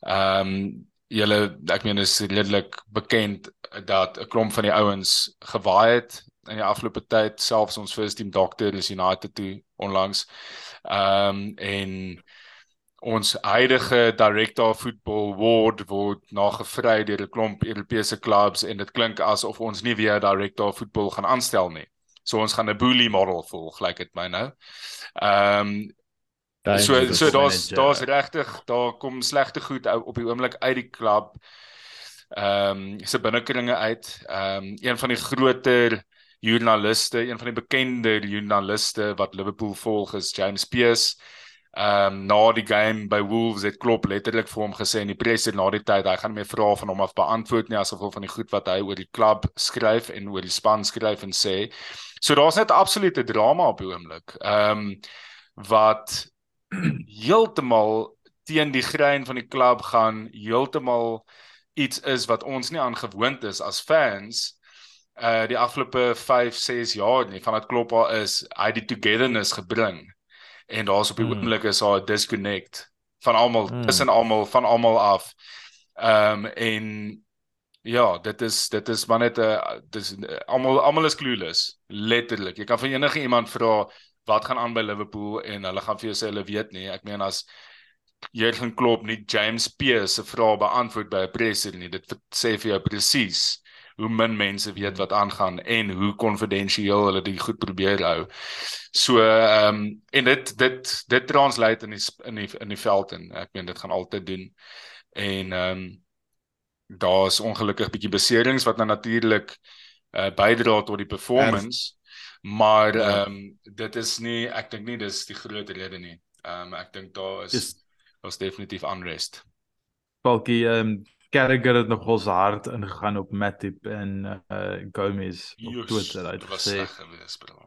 Ehm um, julle ek meen is redelik bekend dat 'n klomp van die ouens gewaai het in die afgelope tyd, selfs ons first team dokter is United toe onlangs. Ehm um, en ons huidige director of football ward word nagevry deur 'n klomp Europese clubs en dit klink asof ons nie weer 'n director of football gaan aanstel nie. So ons gaan 'n bully model volg, gelyk dit my nou. Ehm um, so so daar's daar's regtig daar kom slegte goed op die oomblik uit die klub ehm um, se binnekringe uit. Ehm um, een van die groter joernaliste, een van die bekende joernaliste wat Liverpool volg is James Pearce. Ehm um, na die game by Wolves het Klopp letterlik vir hom gesê in die presse na die tyd hy gaan meer vra van hom af beantwoord nie asof van die goed wat hy oor die klub skryf en oor die span skryf en sê. So daar's net absolute drama op die oomblik. Ehm um, wat *clears throat* heeltemal teen die grein van die klub gaan, heeltemal iets is wat ons nie aangewoond is as fans uh die afgelope 5 6 jaar nie van wat klop daar is hy die togetherness gebring en daar's op die mm. oomblik is daar 'n disconnect van almal mm. tussen almal van almal af. Ehm um, en ja, dit is dit is maar net 'n dis almal almal is clueless letterlik. Jy kan van enige iemand vra wat gaan aan by Liverpool en hulle gaan vir jou sê hulle weet nie. Ek meen as Jurgen Klopp nie James Pearce se vrae beantwoord by 'n presser nie, dit sê vir jou presies hoe min mense weet wat aangaan en hoe konfidensieel hulle dit goed probeer hou. So ehm um, en dit dit dit translate in die in die in die veld en ek meen dit gaan altyd doen. En ehm um, daar's ongelukkig bietjie beserings wat nou natuurlik uh, bydra tot die performance. Maar ja. ehm um, dit is nie ek dink nie dis die groot rede nie. Ehm um, ek dink daar is was definitief unrest. Balkie ehm um, Carragher het nog ons hart ingegaan op Matip en uh Gomez op Twitter uit gesê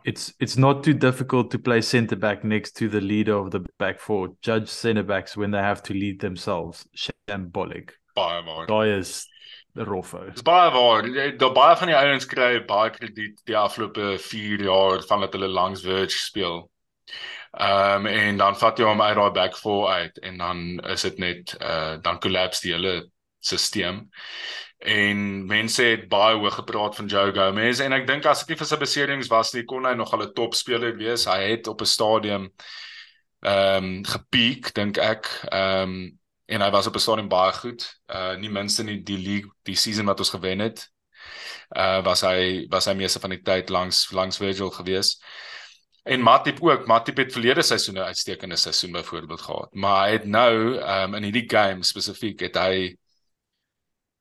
It's it's not too difficult to play centre back next to the leader of the back four. Judge centre backs when they have to lead themselves. Shambolic. Baie maar. Daai is roffe. Dis baie waar. Daar baie van die ouens kry baie krediet die afgelope 4 jaar van dat hulle langs Verge speel. Ehm um, en dan vat jy hom uit daai back four uit en dan is dit net uh dan collapse die hele stelsel. En mense het baie hoog gepraat van Joe Gomez en ek dink as dit nie vir sy beserings was nie kon hy nog al 'n topspeler wees. Hy het op 'n stadium ehm um, gepiek dink ek. Ehm um, en hy was op 'n stadium baie goed. Uh nie minste nie die league die season wat ons gewen het. Uh was hy was hy meeste van die tyd langs langs Virgil gewees. En Matip ook, Matip het verlede seisoen 'n uitstekende seisoen byvoorbeeld gehad, maar hy het nou um, in hierdie game spesifiek het hy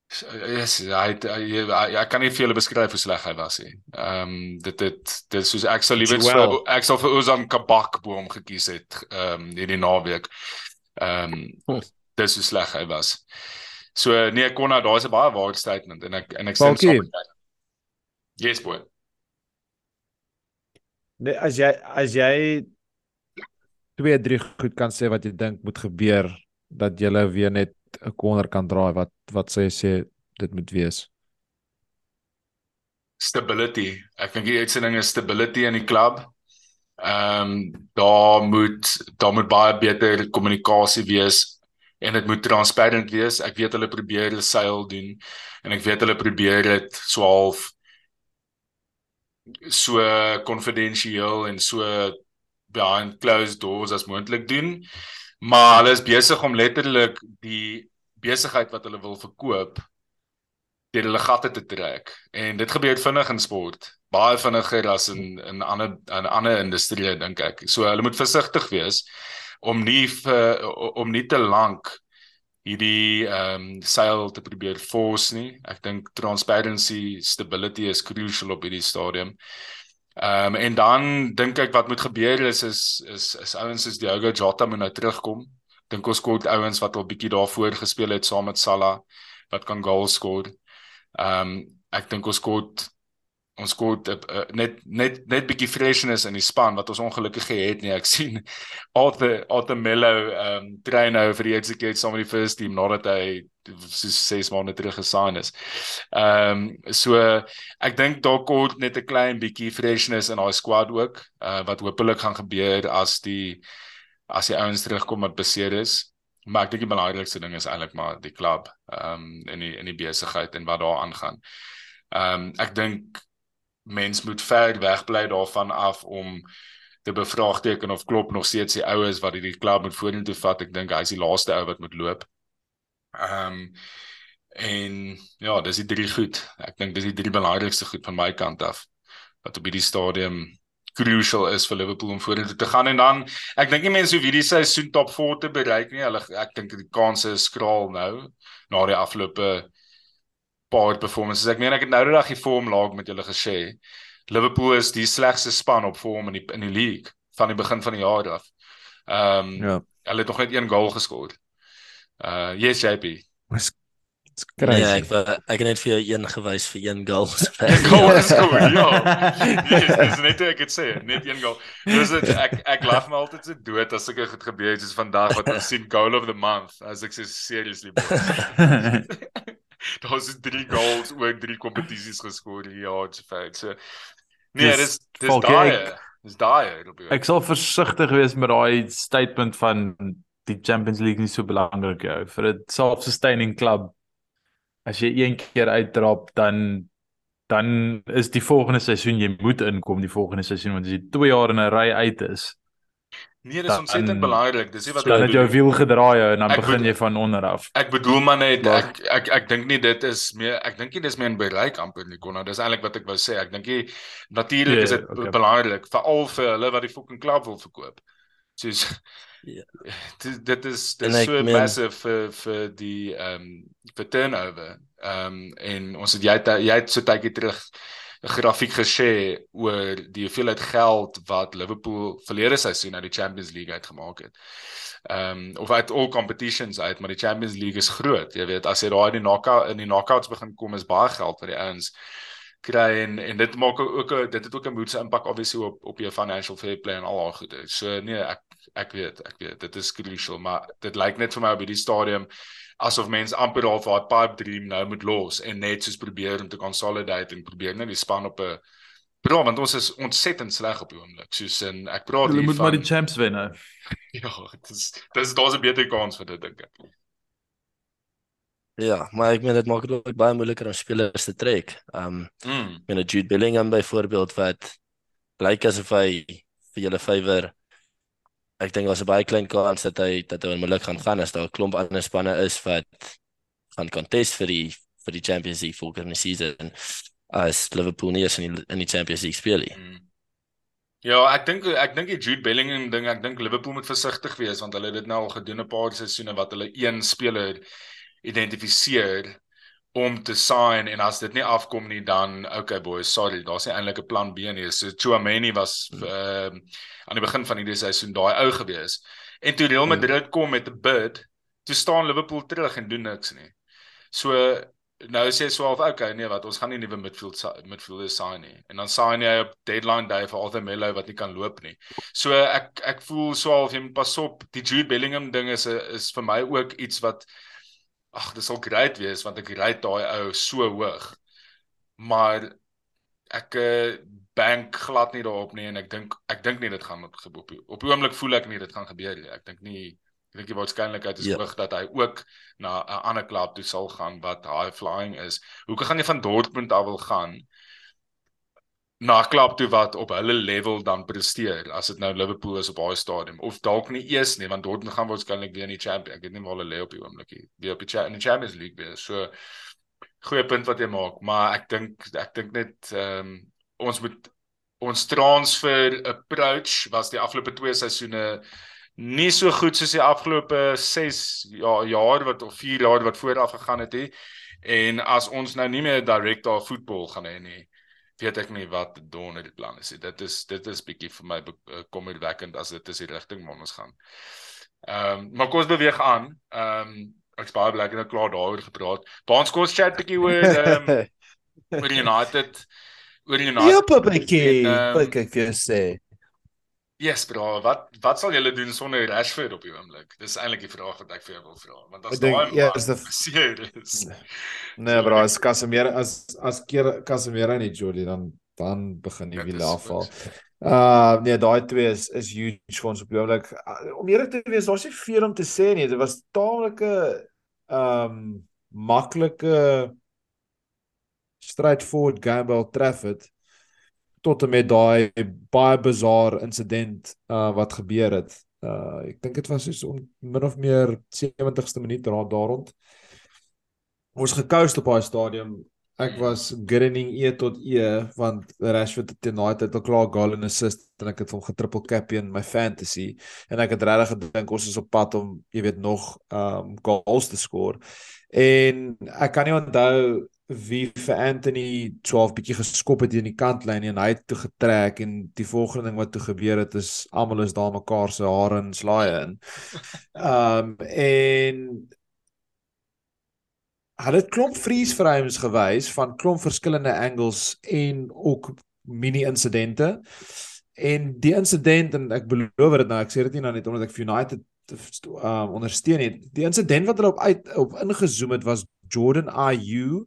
Yes, hy het, hy, hy, hy kan nie vir julle beskryf hoe sleg hy was nie. Ehm um, dit het dit soos ek sou liewer well. ek sou vir Ozan Kabak boom gekies het ehm um, hierdie naweek. Ehm um. Dis hoe sleg hy was. So nee, Konna, daar's 'n baie ware statement en ek en ek sê saam met jou. Yes boy. Nee, as jy as jy twee drie goed kan sê wat jy dink moet gebeur dat jy weer net 'n corner kan draai wat wat sê sê dit moet wees stability ek dink die uitsending is stability in die klub ehm um, daar moet daar moet baie beter kommunikasie wees en dit moet transparant wees. Ek weet hulle probeer hulle seil doen en ek weet hulle probeer dit so half so konfidensieel en so behind closed doors as moontlik doen. Maar hulle is besig om letterlik die besigheid wat hulle wil verkoop deur hulle gatte te trek. En dit gebeur vinnig in sport. Baie vinniger as in in ander in ander industrieë dink ek. So hulle moet versigtig wees om nie vir, om nie te lank hierdie ehm um, sale te probeer force nie ek dink transparency stability is crucial op hierdie stadium Ehm um, en dan dink ek wat moet gebeur is is is, is ouens soos Diogo Jota moet nou terugkom. Dink ons kort ouens wat al bietjie daarvoor gespeel het saam met Salah wat kan goals skoor. Ehm um, ek dink ons kort ons kort uh, uh, net net net bietjie freshness in die span wat ons ongelukkig het nie. Ek *laughs* sien Arthur Arthur Mello ehm um, train nou vir die keer saam met die first team nadat hy so 6 maande terug gesign is. Ehm um, so ek dink daar kom net 'n klein bietjie freshness in daai squad ook uh, wat hopelik gaan gebeur as die as die ouens terugkom wat beseer is. Maar ek dink die belangrikste ding is eintlik maar die klub ehm um, in die in die besigheid en wat daar aangaan. Ehm um, ek dink mens moet ver weg bly daarvan af om te bevraagteken of klop nog steeds die oues wat hierdie klub moet vorentoe vat. Ek dink hy is die laaste ou wat moet loop. Ehm um, en ja, dis die drie goed. Ek dink dis die drie belangrikste goed van my kant af wat op hierdie stadium crucial is vir Liverpool om vorentoe te gaan en dan ek dink nie mense hoef hierdie seisoen top 4 te bereik nie. Hulle ek dink die kanse is skraal nou na die afgelope paar performances. Ek meen ek het nou die dag die vorm laag met julle gesê. Liverpool is die slegste span op vorm in die in die league van die begin van die jaar af. Ehm um, Ja. hulle het nog net een goal geskoor. Uh yes JP. Dis Nee, crazy. ek wa- ek het net vir jou een gewys vir een goal. *laughs* goal geskoor. Ja. Yes, dis net ek dit sê, net een goal. Dis dit ek ek lag my altyd so dood as sulke goed gebeur het soos vandag wat ons sien goal of the month as ek sê seriously. *laughs* *laughs* bro. *laughs* Daar was drie goals oor drie kompetisies geskoor hierdie jaar so feit. So nee, Dis- dis daai. Dis daai op jou. Ek sal versigtig wees met daai statement van die Champions League nie so belangrik jou vir 'n self-sustaining klub. As jy een keer uitdrap dan dan is die volgende seisoen jy moet inkom die volgende seisoen want as jy 2 jaar in 'n ry uit is, Nee, dis dan- ontsettend belangrik. Dis nie wat dan ek het jou bedoel. wiel gedraai en dan Ek begin bedoel- jy van onder af. Ek bedoel maar net Maar- ek ek ek dink nie dit is meer ek dink nie dis meer 'n bereik amper nie Konna. Dis eintlik wat ek wou sê. Ek dink nie natuurlik Ja, is dit okay. belangrik veral vir hulle wat die fucking klub wil verkoop. Soos Ja. *laughs* dit dit is dit is so meen- massive vir vir die ehm um, vir turnover. Ehm um, en ons het jy het- jy het so tydjie terug grafiek gesê oor die hoeveelheid geld wat Liverpool verlede seisoen uit die Champions League uitgemaak het. Ehm um, of uit all competitions uit, maar die Champions League is groot. Jy weet, as jy daai in die knockout in die knockouts begin kom is baie geld vir die ouens kry en en dit maak ook 'n dit het ook 'n moedse impak obviously op op jou financial fair play en al daai goede. So nee, ek ek weet, ek weet dit is crucial, maar dit lyk net vir my op hierdie stadium asof mense amper half haar pipe dream nou moet los en net soos probeer om te consolidate en probeer net die span op 'n Bro, want ons is ontsettend sleg op die oomblik. Soos in ek praat Hulle hier moet van maar die champs wen nou. *laughs* ja, dis dis daar's 'n beter kans vir dit dink ek. Ja, maar ek meen dit maak dit ook baie moeiliker om spelers te trek. Um Mm. ek meen Jude Bellingham byvoorbeeld wat lyk asof hy vir julle favour ek dink daar's 'n baie klein kans dat hy dat hy onmiddellik gaan gaan as daar 'n klomp ander spanne is wat gaan contest vir die vir die Champions League volgende season as Liverpool nie eens in die, in die Champions League speel nie. Mm. Ja, ek dink ek dink die Jude Bellingham ding, ek dink Liverpool moet versigtig wees want hulle het dit nou al gedoen 'n paar seisoene wat hulle een speler identifiseer om te sign en as dit nie afkom nie dan okay boys, sorry, daar's nie eintlik 'n plan B nie. So Chouameni was ehm uh, aan die begin van hierdie seisoen daai ou gewees. En toe Real Madrid kom met 'n bid, toe staan Liverpool terug en doen niks nie. So nou sê so half okay nee wat ons gaan nie nuwe midfield midfielders sign nie en dan sign jy op deadline day vir Arthur Mello wat nie kan loop nie. So ek ek voel so half jy moet pas op die Jude Bellingham ding is is vir my ook iets wat ag dit sal great wees want ek ry daai ou so hoog. Maar ek uh, bank glad nie daarop nie en ek dink ek dink nie dit gaan op op, op die oomblik voel ek nie dit gaan gebeur nie. Ek dink nie ek dink die waarskynlikheid is Ja. hoog dat hy ook na 'n ander klub toe sal gaan wat high flying is. Hoekom gaan jy van Dortmund af wil gaan na klub toe wat op hulle level dan presteer as dit nou Liverpool is op daai stadium of dalk nie eers nie want Dortmund gaan waarskynlik weer in die Champions ek weet nie waar hulle lê op die oomblik nie. Weer op die cha in die Champions League weer. So goeie punt wat jy maak, maar ek dink ek dink net ehm um, ons moet ons transfer approach was die afgelope twee seisoene nie so goed soos die afgelope 6 ja, jaar wat of 4 jaar wat vooraf gegaan het hè. En as ons nou nie meer direk daar voetbal gaan hê nie, weet ek nie wat donder die plan is nie. Dit is dit is bietjie vir my eh, kommerwekkend as dit is die rigting waar ons gaan. Ehm um, maar kom ons beweeg aan. Ehm um, ek's baie bly ek het nou klaar daaroor gepraat. Baans kom ons chat bietjie oor ehm um, *laughs* oor United oor United. Ja, papetjie. En, ehm, Wat ek vir jou sê. Yes, bro. Wat wat sal julle doen sonder Rashford op die oomblik? Dis eintlik die vraag wat ek vir jou wil vra. Want as daai eerste- seer is. *laughs* Nee bro, as Casemiro as as keer Casemiro nie Jordi dan dan begin die is afval. Uh nee, daai twee is is huge vir ons op die oomblik. Uh, Om eerlik te wees, daar's nie veel om te sê nie. Dit was taamlike ehm um, maklike straightforward game by Old Trafford tot en met daai baie bizar insident uh wat gebeur het. Uh ek dink dit was so om min of meer 70ste minuut daar daar rond. Ons gekoust op daai stadium. Ek was grinning e tot e want Rashford het teen daai tyd al klaar goal en assist en ek het hom getriple cap in my fantasy en ek het regtig gedink ons is op pad om jy weet nog um goals te skoor. En ek kan nie onthou wie vir Anthony 12 bietjie geskop het in die kantlyn en hy het toe getrek en die volgende ding wat toe gebeur het is almal is daar mekaar se hare en slaaie in. *laughs* Ehm um, en hulle het klomp freeze frames gewys van klomp verskillende angles en ook mini insidente. En die insident en ek beloof dit nou, ek sê dit nie nou net omdat ek vir United um ondersteun het. Die insident wat hulle op uit op ingezoom het was Jordan Ayew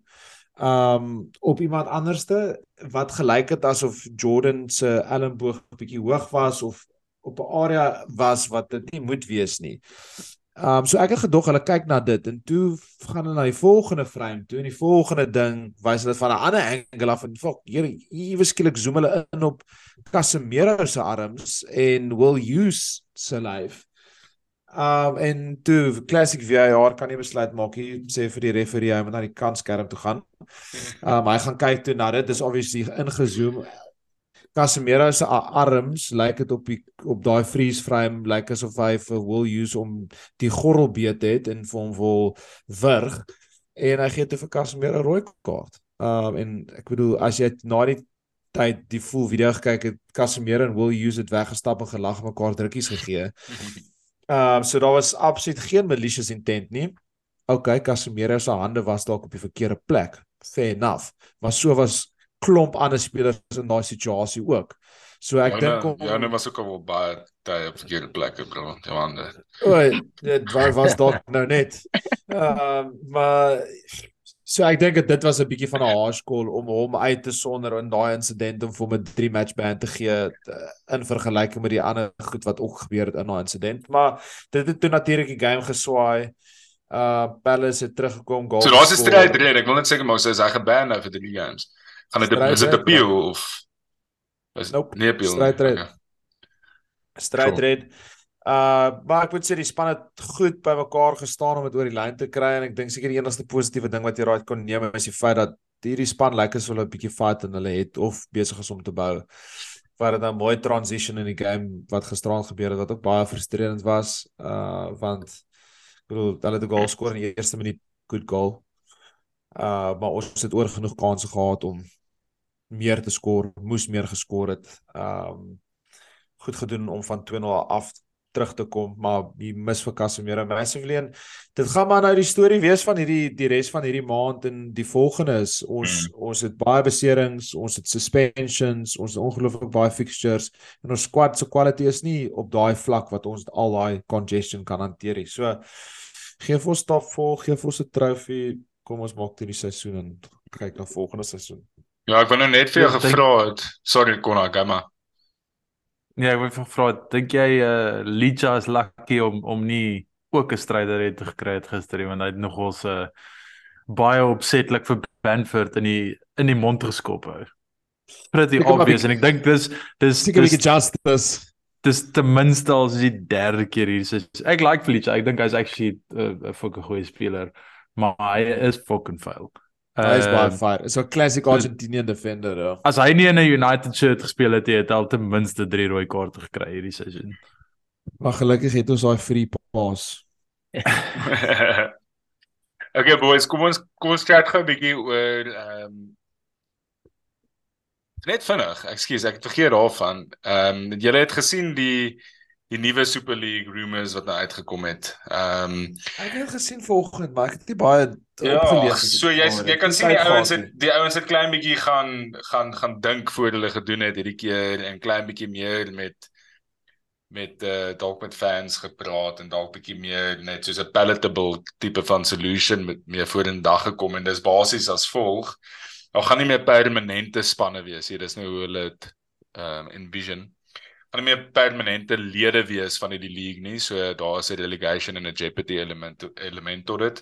um op iemand anderste wat gelyk het asof Jordan se elmboog bietjie hoog was of op 'n area was wat dit nie moet wees nie. Um so ek het gedog hulle kyk na dit en toe gaan hulle na die volgende frame toe en die volgende ding wys hulle van 'n ander angle af en fok hier hier skielik zoom hulle in op Casemiro se arms en will use se life. Um en toe classic VAR kan nie besluit maak nie sê vir die referee hy moet na die kantskerm toe gaan. Um hy gaan kyk toe na dit dis obviously ingezoom Casemiro se arms lyk like dit op die op daai freeze frame lyk like asof hy vir will use om die gordel beet het en vir hom wil wurg en hy gee te vir Casemiro rooi kaart. Um en ek bedoel as jy na die tyd die full video gekyk het Casemiro en will use dit weggestap en gelag mekaar drukkies gegee. *laughs* Um so daar was absoluut geen malicious intent nie. OK, Casemiro se hande was dalk op die verkeerde plek. Fair enough. Maar so was klomp ander spelers in daai situasie ook. So ek dink om Ja, nou was ook al baie tyd op verkeerde plekke bro, Johanne. O, dit was was *laughs* dalk nou net. Ehm uh, maar so ek dink dit was 'n bietjie van 'n harsh call om hom uit te sonder in daai insident om vir hom 'n 3 match ban te gee in vergelyking met die ander goed wat ook gebeur het in daai insident. Maar dit het toe natuurlik die game geswaai. Uh Palace het teruggekom goal. So daar's 'n stryd rede. Ek wil net sê maar sê hy geban nou vir die games gaan dit is dit 'n appeal of is nope. nie appeal strydred okay. strydred uh maar ek moet sê die span het goed by mekaar gestaan om dit oor die lyn te kry en ek dink seker die enigste positiewe ding wat jy raai kon neem is die feit dat hierdie span lyk asof hulle 'n bietjie fight en hulle het of besig is om te bou wat dit 'n mooi transition in die game wat gisteraan gebeur het wat ook baie frustrerend was uh want ek bedoel hulle het 'n goal skoor in die eerste minuut good goal uh maar ons het oor genoeg kansse gehad om meer te skoor, moes meer geskor het. Um goed gedoen om van 2-0 af terug te kom, maar die mis vir Casemiro massively en dit gaan maar nou die storie wees van hierdie die res van hierdie maand en die volgende is ons mm. ons het baie beserings, ons het suspensions, ons het ongelooflik baie fixtures en ons squad se quality is nie op daai vlak wat ons al daai congestion kan hanteer nie. So gee vir ons stap vol, gee vir ons 'n trofee, kom ons maak hierdie seisoen en kyk na volgende seisoen. Ja, ek wou nou net vir jou ja, gevra het. Sorry Konna, gamma. Nee, ek wou vir vra, dink jy uh eh, Licha is lucky om om nie ook 'n stryder het gekry het gister nie, want hy het nogal se uh, baie opsetlik vir Benford in die in die mond geskop hou. Pretty ek obvious en ek dink dis dis bietjie justice. Dis ten minste al is die derde keer hier. So ek like Licha. Ek dink hy's actually 'n uh, fucking goeie speler, maar hy is fucking failed. Hy is baie ehm, fire. Is 'n classic Argentinian defender. Ja. As hy nie in 'n United shirt gespeel het, het hy al ten minste 3 rooi kaarte gekry hierdie seisoen. Maar gelukkig het ons daai free pass. *laughs* okay boys, kom ons kom ons chat gou 'n bietjie oor ehm um, net vinnig. Ekskuus, ek het vergeet daarvan. Ehm um, julle het gesien die die nuwe Super League rumors wat nou uitgekom het. Ehm um, ek het gesien vanoggend, maar ek het nie baie ja, opgelees nie. So jy jy kan sien die ouens het die ouens het klein bietjie gaan gaan gaan dink voor hulle gedoen het hierdie keer en klein bietjie meer met met uh, dalk met fans gepraat en dalk bietjie meer net soos 'n palatable tipe van solution met meer voor in dag gekom en dis basies as volg. Daar gaan nie meer permanente spanne wees nie. Dis nou hoe hulle dit ehm um, envision gaan nie meer permanente lede wees van die league nie. So daar is 'n relegation en 'n jeopardy element element tot dit.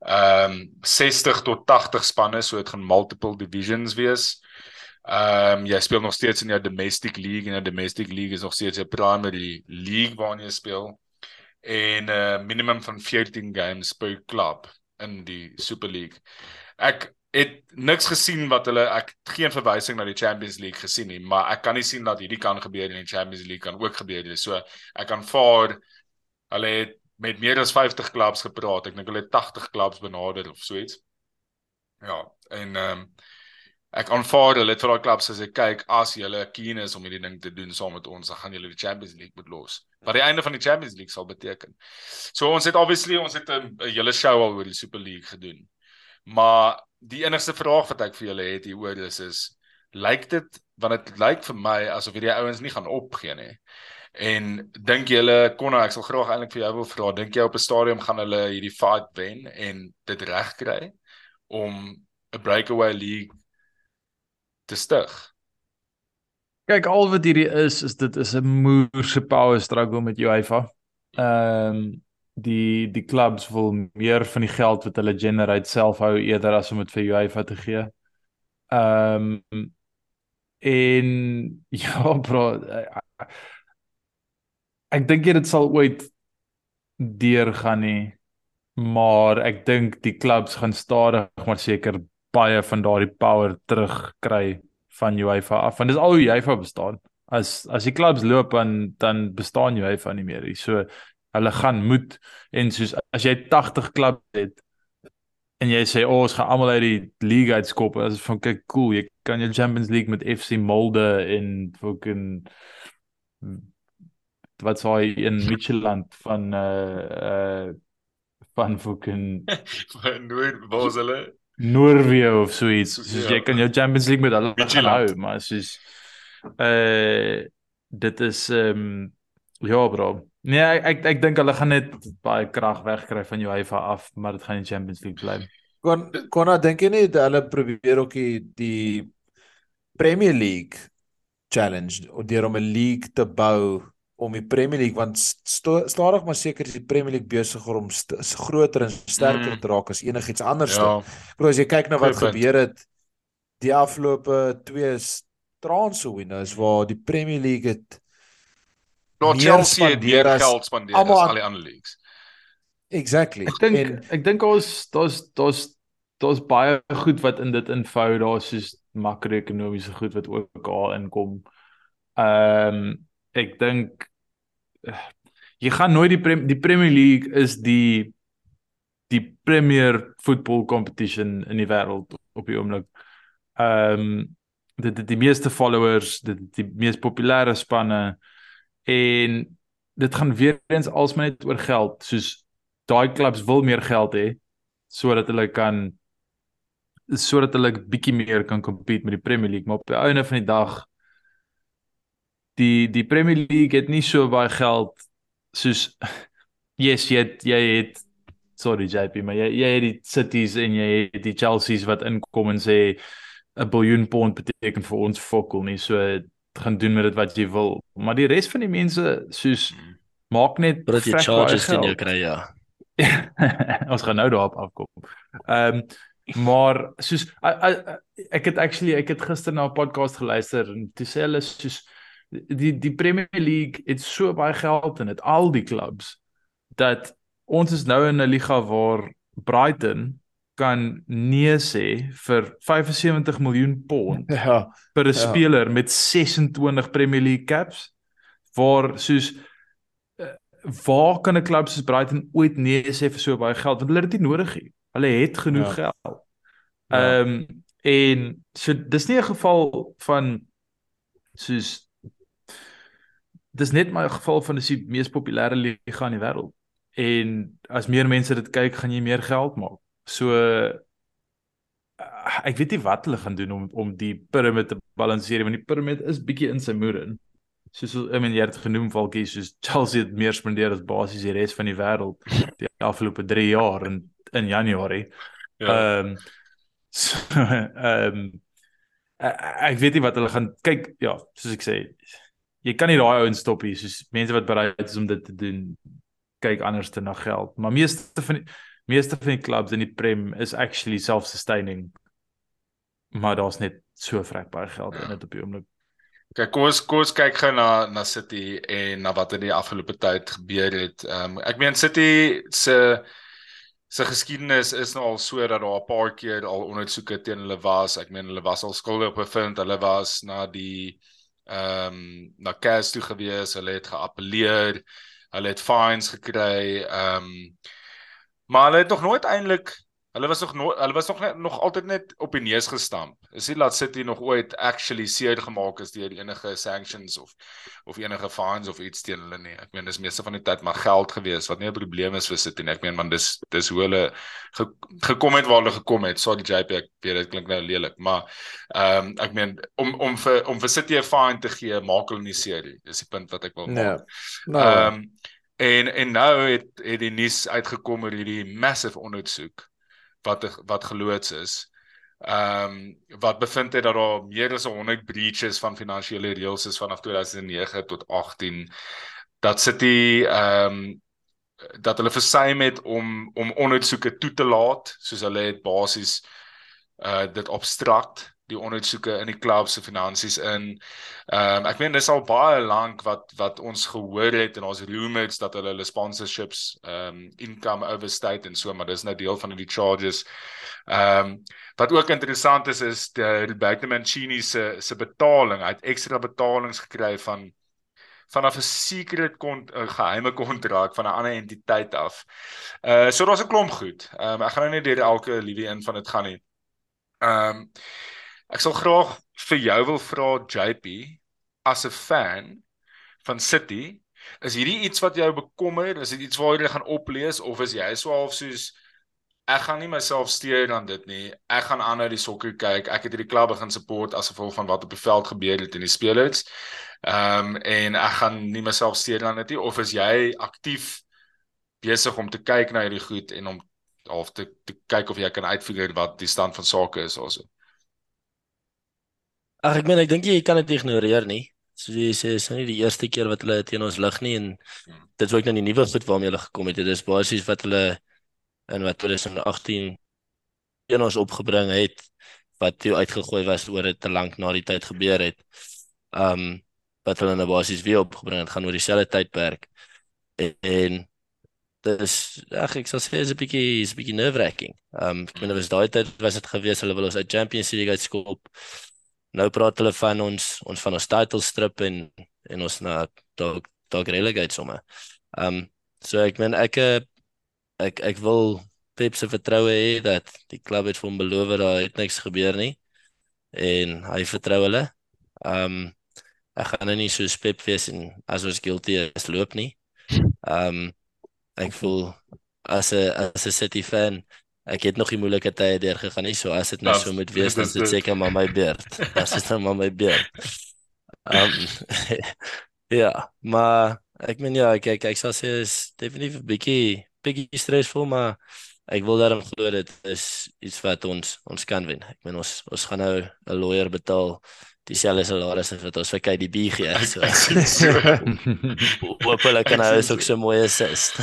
Ehm um, 60 tot 80 spanne, so dit gaan multiple divisions wees. Ehm um, jy speel nog steeds in jou domestic league en 'n domestic league is nog steeds 'n primary league waarin jy speel en 'n uh, eh, minimum van 14 games per club in die Super League. Ek het niks gesien wat hulle ek geen verwysing na die Champions League gesien nie, maar ek kan nie sien dat hierdie kan gebeur in die Champions League kan ook gebeur nie. So ek kan vaar hulle het met meer as 50 klubs gepraat. Ek dink hulle het 80 klubs benader of so iets. Ja, en ehm um, ek aanvaar hulle het vir daai klubs ek kyk as julle keen is om hierdie ding te doen saam met ons, dan gaan julle die Champions League moet los. Wat die einde van die Champions League sal beteken. So ons het obviously ons het 'n hele show al oor die Super League gedoen. Maar die enigste vraag wat ek vir julle het hier oor is is lyk dit want dit lyk vir my asof hierdie ouens nie gaan opgee nie. En dink julle Konna, ek sal graag eintlik vir jou wil vra, dink jy op 'n stadium gaan hulle hierdie fight wen en dit regkry om 'n breakaway league te stig? Kyk, al wat hierdie is is dit is 'n moerse power struggle met UEFA. Ehm um, die die clubs wil meer van die geld wat hulle generate self hou eerder as om dit vir UEFA te gee. Ehm um, en *laughs* ja bro ek dink dit sal ooit deurgaan nie maar ek dink die clubs gaan stadig maar seker baie van daardie power terugkry van UEFA af want dis al hoe UEFA bestaan as as die clubs loop dan dan bestaan UEFA nie meer so hulle gaan moet en soos as jy 80 klubs het en jy sê oh, ons gaan almal uit die league uitskop as van kyk cool jy kan jy Champions League met FC Molde en fucking wat sou hy in Midtjylland van uh uh van fucking *laughs* Noord was hulle? Noorwe of so iets. So, soos ja. jy kan jou Champions League met hulle hou maar soos uh dit is ehm um, ja bro Nee, ek ek, ek dink hulle gaan net baie krag wegkry van UEFA af, maar dit gaan die Champions League bly. Kon Konna dink jy nie hulle probeer ook die, die Premier League challenge deur om 'n league te bou om die Premier League want stadig maar seker is die Premier League besig om groter en sterker Mm. te raak as enigiets anders. Ja. Bro, as jy kyk na wat punt. gebeur het die afgelope twee transfer windows waar die Premier League het Nou Chelsea het meer as geld spandeer almal as aan- al die ander leagues. exactly Ek dink en ek dink ons daar's daar's daar's baie goed wat in dit invou, daar's soos makro-ekonomiese goed wat ook al inkom. Ehm ek dink eh, jy gaan nooit die prem, die Premier League is die die premier voetbal competition in die wêreld op die oomblik. Ehm dit het die meeste followers, dit het die mees populêre spanne en dit gaan weer eens alsmaar net oor geld, soos daai klubs wil meer geld hê sodat hulle kan sodat hulle bietjie meer kan compete met die Premier League, maar op die einde van die dag die die Premier League het nie so baie geld soos *laughs* yes, jy het, jy het sorry JP, maar jy jy het die cities en jy het die Chelsea's wat inkom en sê 'n biljoen pond beteken vir ons fokol nie, so gaan doen met dit wat jy wil. Maar die res van die mense soos maak net vrek baie charges teen jou kry ja. *laughs* ons gaan nou daarop afkom. Ehm um, maar soos a, a, ek het actually ek het gister na 'n podcast geluister en toe sê hulle soos die die Premier League het so baie geld in dit al die clubs dat ons is nou in 'n liga waar Brighton kan nee sê vir 75 miljoen pond *laughs* ja vir 'n Ja. speler met 26 Premier League caps waar soos eh, waar kan 'n klub soos Brighton ooit nee sê vir so baie geld want hulle het dit nie nodig nie. Hulle het genoeg Ja. geld. Ja. Ehm um, en so dis nie 'n geval van soos dis net maar 'n geval van dis die mees populêre liga in die wêreld. En as meer mense dit kyk, gaan jy meer geld maak. So uh, ek weet nie wat hulle gaan doen om om die piramide te balanseer want die piramide is bietjie in sy moer in. Soos I mean jy het genoem Valkie soos Chelsea het meer spandeer as basies die res van die wêreld die afgelope 3 jaar in in Januarie. Ja. Ehm *laughs* so, ehm ek, ek weet nie wat hulle gaan kyk ja, soos ek sê, jy kan nie daai ouens stop hier soos mense wat bereid is om dit te doen kyk anders te na geld. Maar meeste van die meeste van die clubs in die Prem is actually self-sustaining. Maar daar's net so vrek baie geld in dit op die oomblik. Kyk, kom ons kom ons kyk gou na na City en na wat in die afgelope tyd gebeur het. Ehm um, ek meen City se se geskiedenis is nou al so dat daar 'n paar keer al ondersoeke teen hulle was. Ek meen hulle was al skuldig bevind. Hulle was na die ehm um, na CAS toe gewees. Hulle het geappeleer. Hulle het fines gekry. Ehm um, maar hulle het nog nooit eintlik Hulle was nog no, hulle was nog net nog altyd net op die neus gestamp. Is nie laat City nog ooit actually seer gemaak is deur enige sanctions of of enige fines of iets teen hulle nie. Ek meen dis meeste van die tyd maar geld gewees wat nie 'n probleem is vir City nie. Ek meen man dis dis hoe hulle ge, gekom het waar hulle gekom het. Sorry JP, ek weet dit klink nou lelik, maar ehm um, ek meen om om vir om vir City 'n fine te gee, maak hulle nie seer nie. Dis die punt wat ek wil Nee. maak. Nou, Ehm um, en en nou het het die nuus uitgekom oor hierdie massive ondersoek wat wat geloods is. Ehm um, wat bevind het dat daar meer as 100 breaches van finansiële reëls is vanaf 2009 tot 18 dat City ehm um, dat hulle versuim het om om ondersoeke toe te laat soos hulle het basies uh dit obstruct die ondersoeke in die klub se finansies in. Ehm um, ek meen dis al baie lank wat wat ons gehoor het en ons rumors dat hulle hulle sponsorships ehm um, income overstate en so maar dis nou deel van die charges. Ehm um, wat ook interessant is is die Roberto Mancini se se betaling, hy het ekstra betalings gekry van vanaf 'n secret kont 'n geheime kontrak van 'n ander entiteit af. Uh so daar's 'n klomp goed. Ehm um, ek gaan nou nie deur elke liewe een van dit gaan nie. Ehm um, ek sal graag vir jou wil vra JP as 'n fan van City, is hierdie iets wat jou bekommer? Is dit iets waar jy gaan oplees of is jy so half soos ek gaan nie myself steur aan dit nie. Ek gaan aanhou die sokker kyk. Ek het hierdie klub begin support as gevolg van wat op die veld gebeur het en die spelers. Ehm um, en ek gaan nie myself steur aan dit nie of is jy aktief besig om te kyk na hierdie goed en om half te, te kyk of jy kan uitfigure wat die stand van sake is also. Ag ek meen ek dink jy kan dit ignoreer nie. Soos jy sê, is nou nie die eerste keer wat hulle teen ons lig nie en Hmm. dit is ook nou die nuwe goed waarmee hulle gekom het. Dit is basies wat hulle in wat 2018 een ons opgebring het wat toe uitgegooi was oor dit te lank na die tyd gebeur het. Um wat hulle nou basies weer opgebring het gaan oor dieselfde tydperk. En, en dis ag ek sal sê is 'n bietjie is 'n bietjie nerve-wracking. Um ek meen was daai tyd was dit gewees hulle wil ons uit Champions League uitskop. Nou praat hulle van ons ons van ons title strip en en ons na dalk dalk relegate somme. Um so ek meen ek eh, ek ek wil Pep se vertroue hê dat die klub het vir hom beloof dat daar het niks gebeur nie en hy vertrou hulle. Um ek gaan nou nie so Pep wees en as ons guilty is loop nie. *laughs* Um ek voel as 'n as 'n City fan ek het nog die moeilike tye deurgegaan nie so as dit nou so moet wees dan is dit dit. seker maar my beurt. Dit is nou maar my beurt. Um ja, maar ek meen ja, ek ek, ek sal sê is definitief 'n bietjie bietjie stresvol maar ek wil daarom glo dit is iets wat ons ons kan wen. Ek meen ons ons gaan nou 'n lawyer betaal dieselfde salaris as wat ons vir KDB gee. So Ek sien so. hoopelik kan hy ook so mooi assist.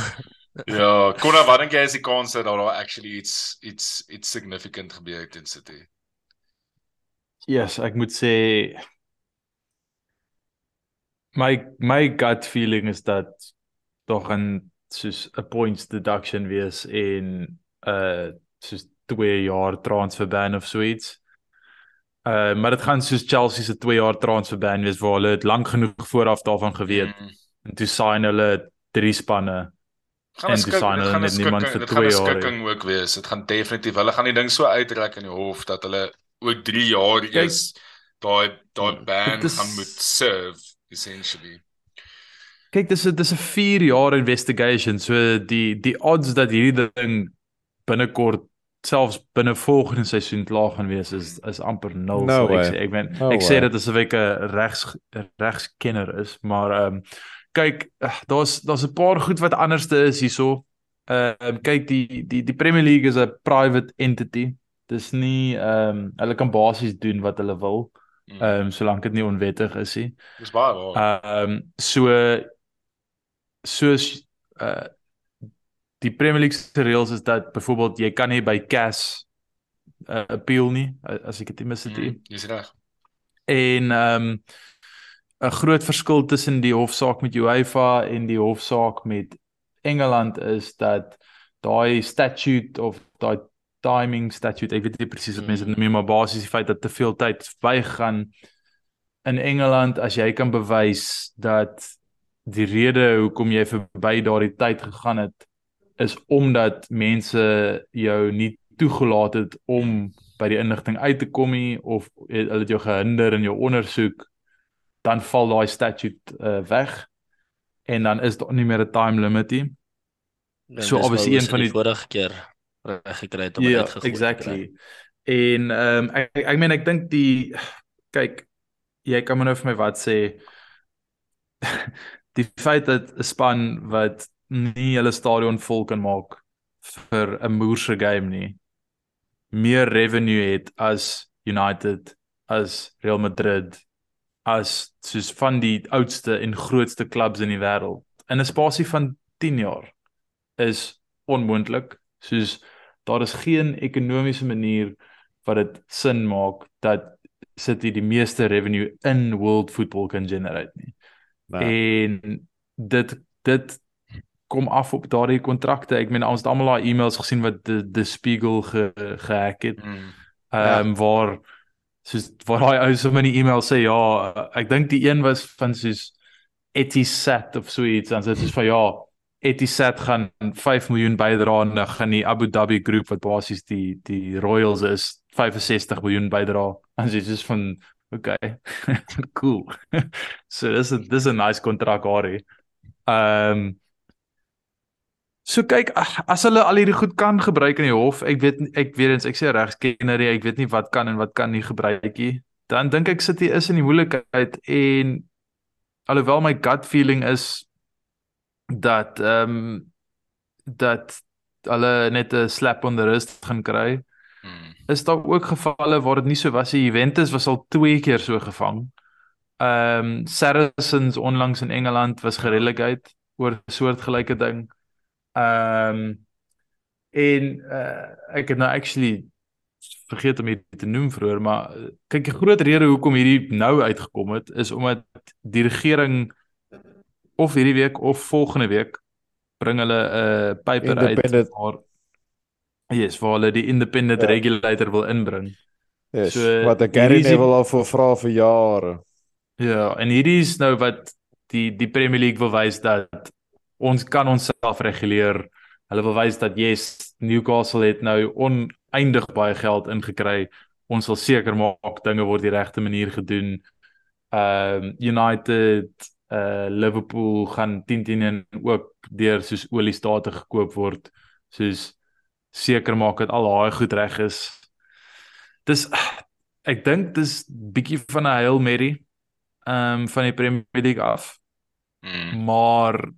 Ja, Konna, wat dink jy is die kans dat daar actually iets iets iets significant gebeur het in City? Yes, ek moet sê my my gut feeling is dat daar gaan soos 'n points deduction wees en uh soos 2 jaar transfer ban of so iets. Uh maar dit gaan soos Chelsea se 2 jaar transfer ban wees waar hulle dit lank genoeg vooraf daarvan geweet Mm. en toe sign hulle drie spanne. Gaan En skik, design hulle gaan niemand vir dit gaan 'n jaar skikking ook wees. Dit gaan definitief. Hulle gaan die ding so uitrek in die hof dat hulle ook 3 jaar Kyk, eers daai daai ban dit is- gaan moet serve essentially. Kyk, dis 'n dis 'n 4 jaar investigation. So die die odds dat hierdie ding binnekort selfs binne volgende seisoen klaar gaan wees is is amper nul. No sal ek sê. Ek meen No ek sê way. dit asof ek 'n regs regskenner is, maar ehm um, kyk, eh, daar's daar's 'n paar goed wat anderste is hierso. Ehm um, kyk die die die Premier League is 'n private entity. Dis nie ehm um, hulle kan basies doen wat hulle wil, Mm. ehm um, solank dit nie onwettig is nie. Dis baie waar. Ehm um, so soos uh die Premier League se reëls is dat byvoorbeeld jy kan nie by CAS uh, appeal nie uh, as ek dit mis het nie. Mm, Dis reg. En ehm um, 'n groot verskil tussen die hofsaak met UEFA en die hofsaak met Engeland is dat daai statute of daai timing statute, ek weet nie presies wat mense dit noem nie, maar basies die feit dat te veel tyd verbygaan in Engeland as jy kan bewys dat die rede hoekom jy verby daardie tyd gegaan het is omdat mense jou nie toegelaat het om by die inligting uit te kom nie of hulle het jou gehinder in jou ondersoek, dan val daai statute uh, weg en dan is daar nie meer 'n time limit nie. En So obviously een van die- vorige keer reg gekry het om Ja, uitgegooi exactly. En ehm um, ek, ek meen ek dink die kyk jy kan maar nou vir my wat sê *laughs* die feit dat 'n span wat nie hulle stadion vol kan maak vir 'n moerse game nie meer revenue het as United as Real Madrid as soos van die oudste en grootste klubs in die wêreld in 'n spasie van 10 jaar is onmoontlik soos daar is geen ekonomiese manier wat dit sin maak dat City die meeste revenue in world football kan generate nie. Nee. En dit dit kom af op daardie kontrakte. Ek meen ons het almal daai e-mails gesien wat die die Spiegel ge, gehack het. Mm. Ehm um, waar soos waar daai ou sommer in die e-mail sê ja, ek dink die een was van soos Etihad of so iets sê dit soos van ja, Etihad gaan 5 miljoen bydra en dan gaan die Abu Dhabi groep wat basies die die Royals is 65 miljoen bydra. En dit is van okay. *laughs* cool. *laughs* so dis 'n dis 'n nice kontrak daar. Ehm um, So kyk as hulle al hierdie goed kan gebruik in die hof, ek weet ek weet eens ek sê regskenner, ek weet nie wat kan en wat kan nie gebruik nie. Dan dink ek City is in die moeilikheid en alhoewel my gut feeling is dat ehm um, dat hulle net 'n slap on the wrist gaan kry, Mm. is daar ook gevalle waar dit nie so was nie. Juventus was al twee keer so gevang. Ehm um, Saracens onlangs in Engeland was gerelegate oor 'n soortgelyke ding. Um, en uh, ek het nou actually vergeet om dit te noem vroeër, maar uh, kyk die groot rede hoekom hierdie nou uitgekom het is omdat die regering of hierdie week of volgende week bring hulle 'n uh, paper uit waar Yes, waar hulle die independent Ja. regulator wil inbring. Yes, So, wat ek Gary Neville al voor vra vir jare. Ja, en hierdie is nou wat die die Premier League wil wys dat ons kan onsself reguleer. Hulle wil wys dat yes, Newcastle het nou oneindig baie geld ingekry. Ons sal seker maak dinge word die regte manier gedoen. Ehm um, United, uh Liverpool gaan 10-10 en ook deur soos oliestate gekoop word. Soos seker maak dat al daai goed reg is. Dis ek dink dis bietjie van 'n Hail Mary ehm um, van die Premier League af. Mm. Maar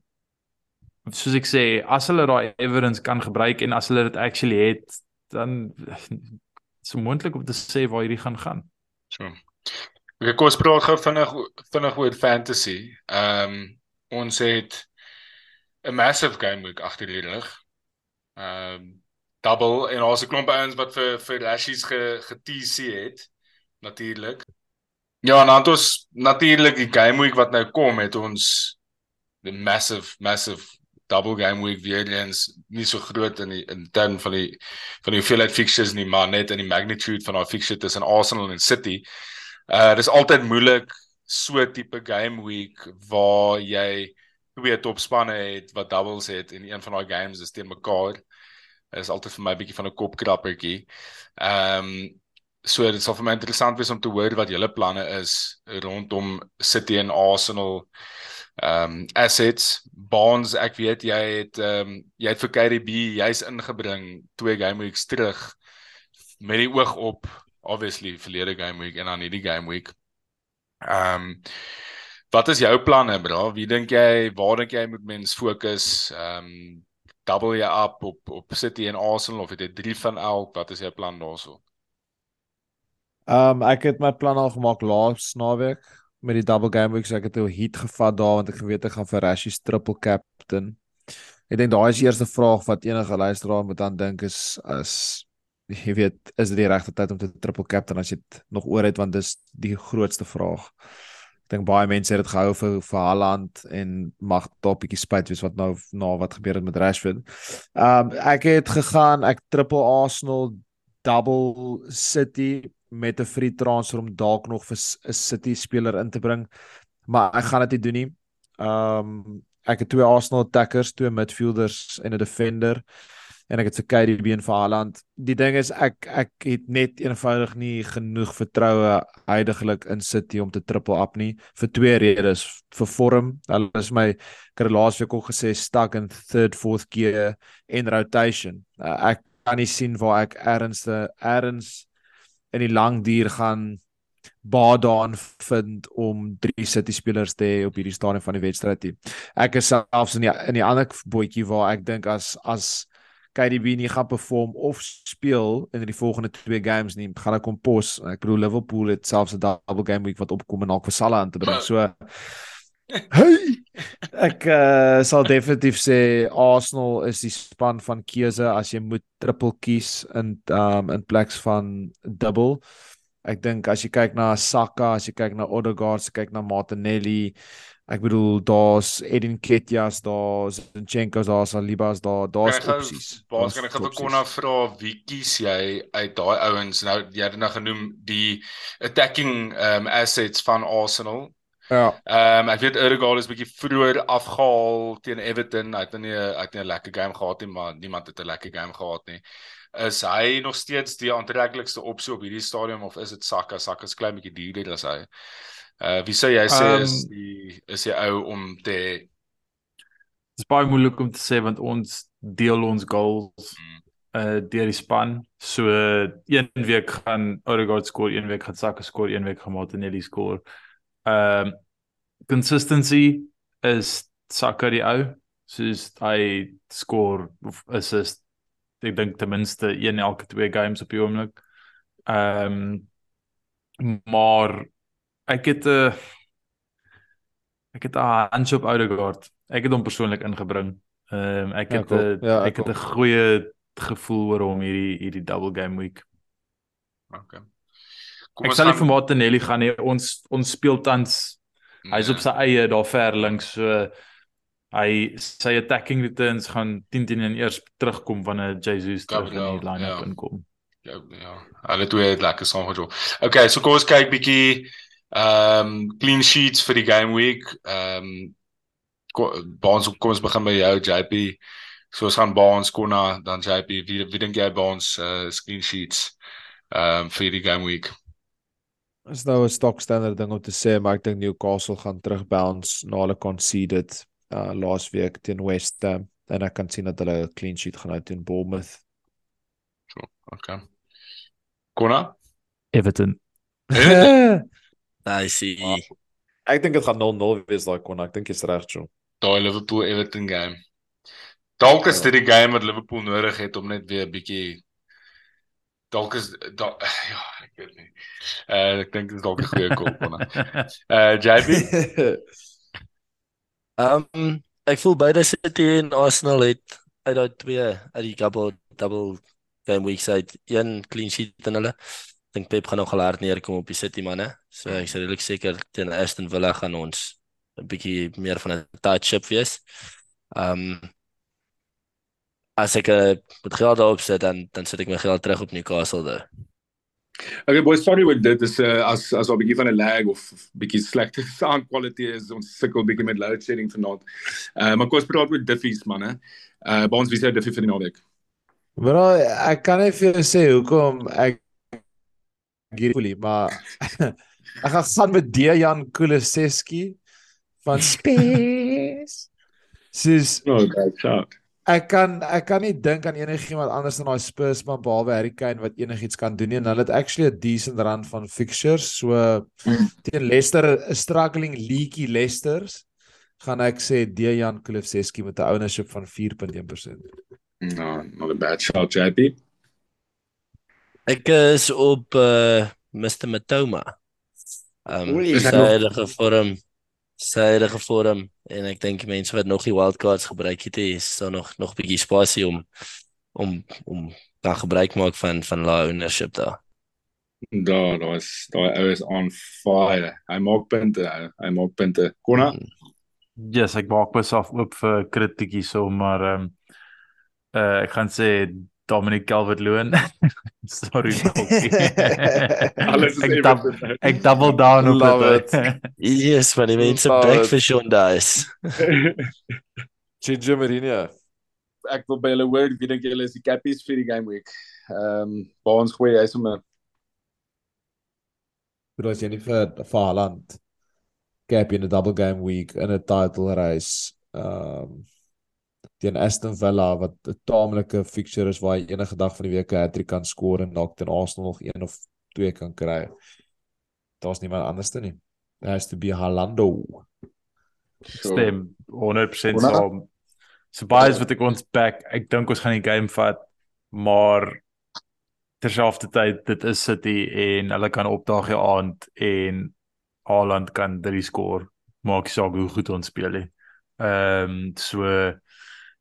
soos ek sê, as hulle daai evidence kan gebruik en as hulle dit actually het, dan so moontlik om te sê waar hierdie gaan gaan. So. Ek kom ons praat gou vinnig vinnig oor fantasy. Ehm um, ons het 'n massive game week agter die rug. Ehm double en daar's 'n klomp ouens wat vir vir Lashies ge ge-TC het natuurlik. Ja, en dan het ons natuurlik die game week wat nou kom het ons die massive massive double game week weer eens nie so groot in die in term van die van die hoeveelheid fixtures nie, maar net in die magnitude van daai fixture tussen Arsenal en City. Uh dis altyd moeilik so tipe game week waar jy twee topspanne het wat doubles het en een van daai games is teen mekaar. Dit is altyd vir my 'n bietjie van 'n kopkrappertjie. Ehm um, so dit sal vir my interessant wees om te hoor wat julle planne is rondom City en Arsenal ehm um, assets. Bonds, ek weet jy het ehm um, jy het vir KDB jy's ingebring twee game weeks terug met die oog op obviously verlede game week en dan hierdie game week. Ehm um, wat is jou planne bra? Wie dink jy waar dink jy moet mens fokus? Ehm um, double jy up op op City en Arsenal of het jy drie van elk? Wat is jou plan daarso? Ehm um, ek het my plan al gemaak laas naweek met die double game week so ek het 'n heat gevat daar want ek geweet ek gaan vir Rashies triple captain. Ek dink daai is die eerste vraag wat enige luisteraar moet aan dink is as jy weet is dit die regte tyd om te triple captain as jy dit nog oor het want dis die grootste vraag. Ek dink baie mense het dit gehou vir vir Haaland en mag daar 'n bietjie spyt wees wat nou na wat gebeur het met Rashford. Um, ek het gegaan ek triple Arsenal double City met 'n free transfer om dalk nog vir 'n City speler in te bring. Maar ek gaan dit nie doen nie. Um, ek het twee Arsenal attackers, twee midfielders en 'n defender. en ek het vir KDB en vir Haaland. Die ding is ek ek het net eenvoudig nie genoeg vertroue heidaglik in City om te triple up nie vir twee redes. Vir vorm, hulle is my ek het laasweek ook gesê stuck in third fourth gear en rotation. Uh, ek kan nie sien waar ek ernstig erns in die lang duur gaan baie daarin vind om drie City spelers te hê op hierdie stadium van die wedstryd. Ek is selfs in die in die ander bootjie waar ek dink as as KDB nie gaan perform of speel in die volgende twee games nie, gaan ek hom pos. Ek bedoel Liverpool het selfs 'n double game week wat opkom en dalk vir Salah aan te bring. So Hey! Ek uh, sal definitief sê Arsenal is die span van keuse as jy moet triple kies in um in plek van double. Ek dink as jy kyk na Saka, as jy kyk na Odegaard, as jy kyk na Martinelli, ek bedoel daar's Edin Ketjas, daar's Zinchenko, daar's Alibas, daar daar's opsies. Baas kan ek gou kon na vra wie kies jy uit daai ouens nou jy het nou genoem die attacking um assets van Arsenal. Ja. Ehm um, ek weet Odegaard is bietjie vroeër afgehaal teen Everton. Hy het nie hy het nie 'n lekker game gehad nie, maar niemand het 'n lekker game gehad nie is hy nog steeds die aantreklikste opsie op hierdie stadium of is dit Saka? Saka is klein bietjie duurder as hy. Uh wie sê jy sê um, is die is hy ou om te Dit is baie moeilik om te sê want ons deel ons goals mm. uh deur die span. So een week gaan Odegaard skoor, een week gaan Saka skoor, een week gaan Martinelli skoor. Um consistency is Saka die ou. Soos hy skoor of assist ek dink ten minste een elke twee games op die oomblik. Ehm um, maar ek het 'n uh, eh, ek het 'n handjie op Odegaard. Ek het hom persoonlik ingebring. Ehm um, ek het ja, cool. ja, ek cool. het 'n goeie gevoel oor hom hierdie hierdie double game week. Okay. Kom ek sal nie vir Martinelli gaan nie. Ons ons speel tans hy's op ja. sy eie daar ver links so hy sy attacking returns gaan 10 10 en eers terugkom wanneer Jesus terug in die line-up ja. inkom. Ja, ja. Hulle twee het lekker saam gedoen. Okay, so kom ons kyk bietjie ehm um, clean sheets vir die game week. Ehm um, Baans kom ons begin by jou JP. So ons gaan Baans konna dan JP wie wie dink jy Baans uh, clean sheets ehm um, vir die game week? Is nou 'n stock standard ding om te sê, maar ek dink Newcastle gaan terug bounce na hulle conceded uh laasweek teen West Ham en ek kan sien dat hulle 'n clean sheet gaan hou teen Bournemouth. So, okay. Kona Everton. *laughs* I see. Ah, ek dink dit gaan 0-0 wees daai Kona. Ek dink jy's reg, Joe. Daai Liverpool Everton game. Dalk is dit die game wat Liverpool nodig het om net weer 'n bietjie dalk is da, *sighs* ja, ek weet nie. Uh ek dink dit is dalk 'n goeie koop Kona. Uh JB Ehm um, ek voel beide City en Arsenal het uit daai twee uit die double double game weeks uit een clean sheet in hulle. Ek dink Pep gaan nog hard neerkom op die City manne. So ek is redelik seker teen Aston Villa gaan ons 'n bietjie meer van 'n touch up wees. Ehm um, as ek uh, met geld daarop sit dan dan sit ek my geld terug op Newcastle daar. Okay boys, sorry with dit is uh, as as 'n bietjie van 'n lag of bietjie slegte *laughs* sound quality is ons sukkel bietjie met load shedding vanaand. Uh maar kom ons praat met Diffies manne. Uh by ons wie sê Diffie vir die naweek. Maar ek kan nie vir jou sê hoekom ek hierdie maar *laughs* ek gaan gaan met Dejan Kulusevski van Space. Sis. *laughs* Oh, great shot. Ek kan ek kan nie dink aan enigiemand anders dan daai Spurs man behalwe Harry Kane wat enigiets kan doen nie en hulle het actually 'n decent run van fixtures so mm. teen Leicester 'n struggling leaky Leicesters gaan ek sê Dejan Kulusevski met 'n ownership van 4.1%. No, not a bad shot JP. Ek is op uh, Mr Matoma. Ehm um, sy het gevorm sy het gevorm en ek dink mense wat nog die wildcards gebruik het, is daar nog nog 'n bietjie spasie om om om daar gebruik maak van van lae ownership daar. Daar, daar is daai ou is on fire. Hy maak punte, hy maak punte. Konna? Mm. Yes, ek maak myself oop vir kritiek so, maar ehm um, uh, ek gaan sê Dominic Calvert-Lewin. *laughs* Sorry. *laughs* Alles is ek, dub ek double down op dit. yes, maar die mense back for Sean Dice. Ginger Marina. ek wil by julle hoor wie dink julle is die cappies vir die game week. Ehm um, waar ons gooi hy sommer bedoel as jy nie vir vir Haaland cap in 'n double game week in 'n title race ehm um, teen Aston Villa wat 'n taamlike fixture is waar hy enige dag van die week 'n hattrick kan skoor en dalk teen Arsenal nog een of twee kan kry. Daar's niemand anders te nie. It has to be Haalando. Stem 100% Wonder- saam. So baie is wat ek ons back. Ek dink ons gaan die game vat, maar terselfdertyd dit is City en hulle kan opdaag die aand en Haaland kan drie skoor. Maak nie saak hoe goed ons speel nie. Ehm um, so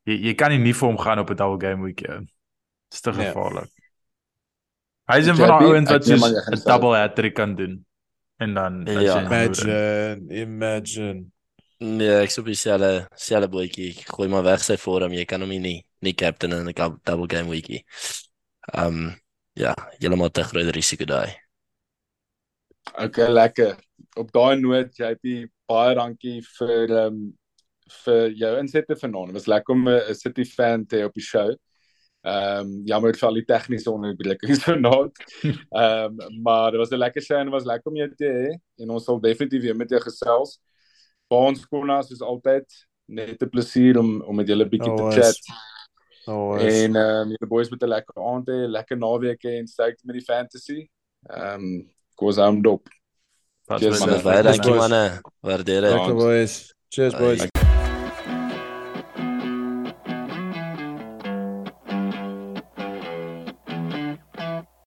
jy jy kan nie nie vir hom gaan op 'n double game week nie. Dis te Nee. gevaarlik. Hy is een van daai ouens wat ek neem soos aan jy gaan 'n sê. double hat-trick kan doen. En dan Ja. is. Imagine, imagine. Nee, ek sou dieselfde selfde bootjie. Ek Gooi maar weg sy vorm. Jy kan hom nie nie, nie captain in 'n gou- double game weekie. Ehm um, ja, heeltemal te groot risiko daai. Okay, lekker. Op daai noot, JP, baie dankie vir ehm um, vir jou insette vanaand. Dit was lekker om 'n 'n City fan te hê op die show. Ehm um, jammer vir al die tegniese onderbrekings vanaand. *laughs* Ehm um, maar dit was 'n lekker show en was lekker om jou te hê en ons sal definitief weer met jou gesels. Baans Konas is altyd net 'n plesier om om met julle bietjie te chat. Oh, En ehm um, julle boys met 'n lekker aand hê, lekker naweek hê en sterkte met die fantasy. Ehm um, goes aan dop. Pas Cheers, met man. dit. Baie Cheers, dankie manne. Waardeer dit. lekker boys. Cheers boys. Bye.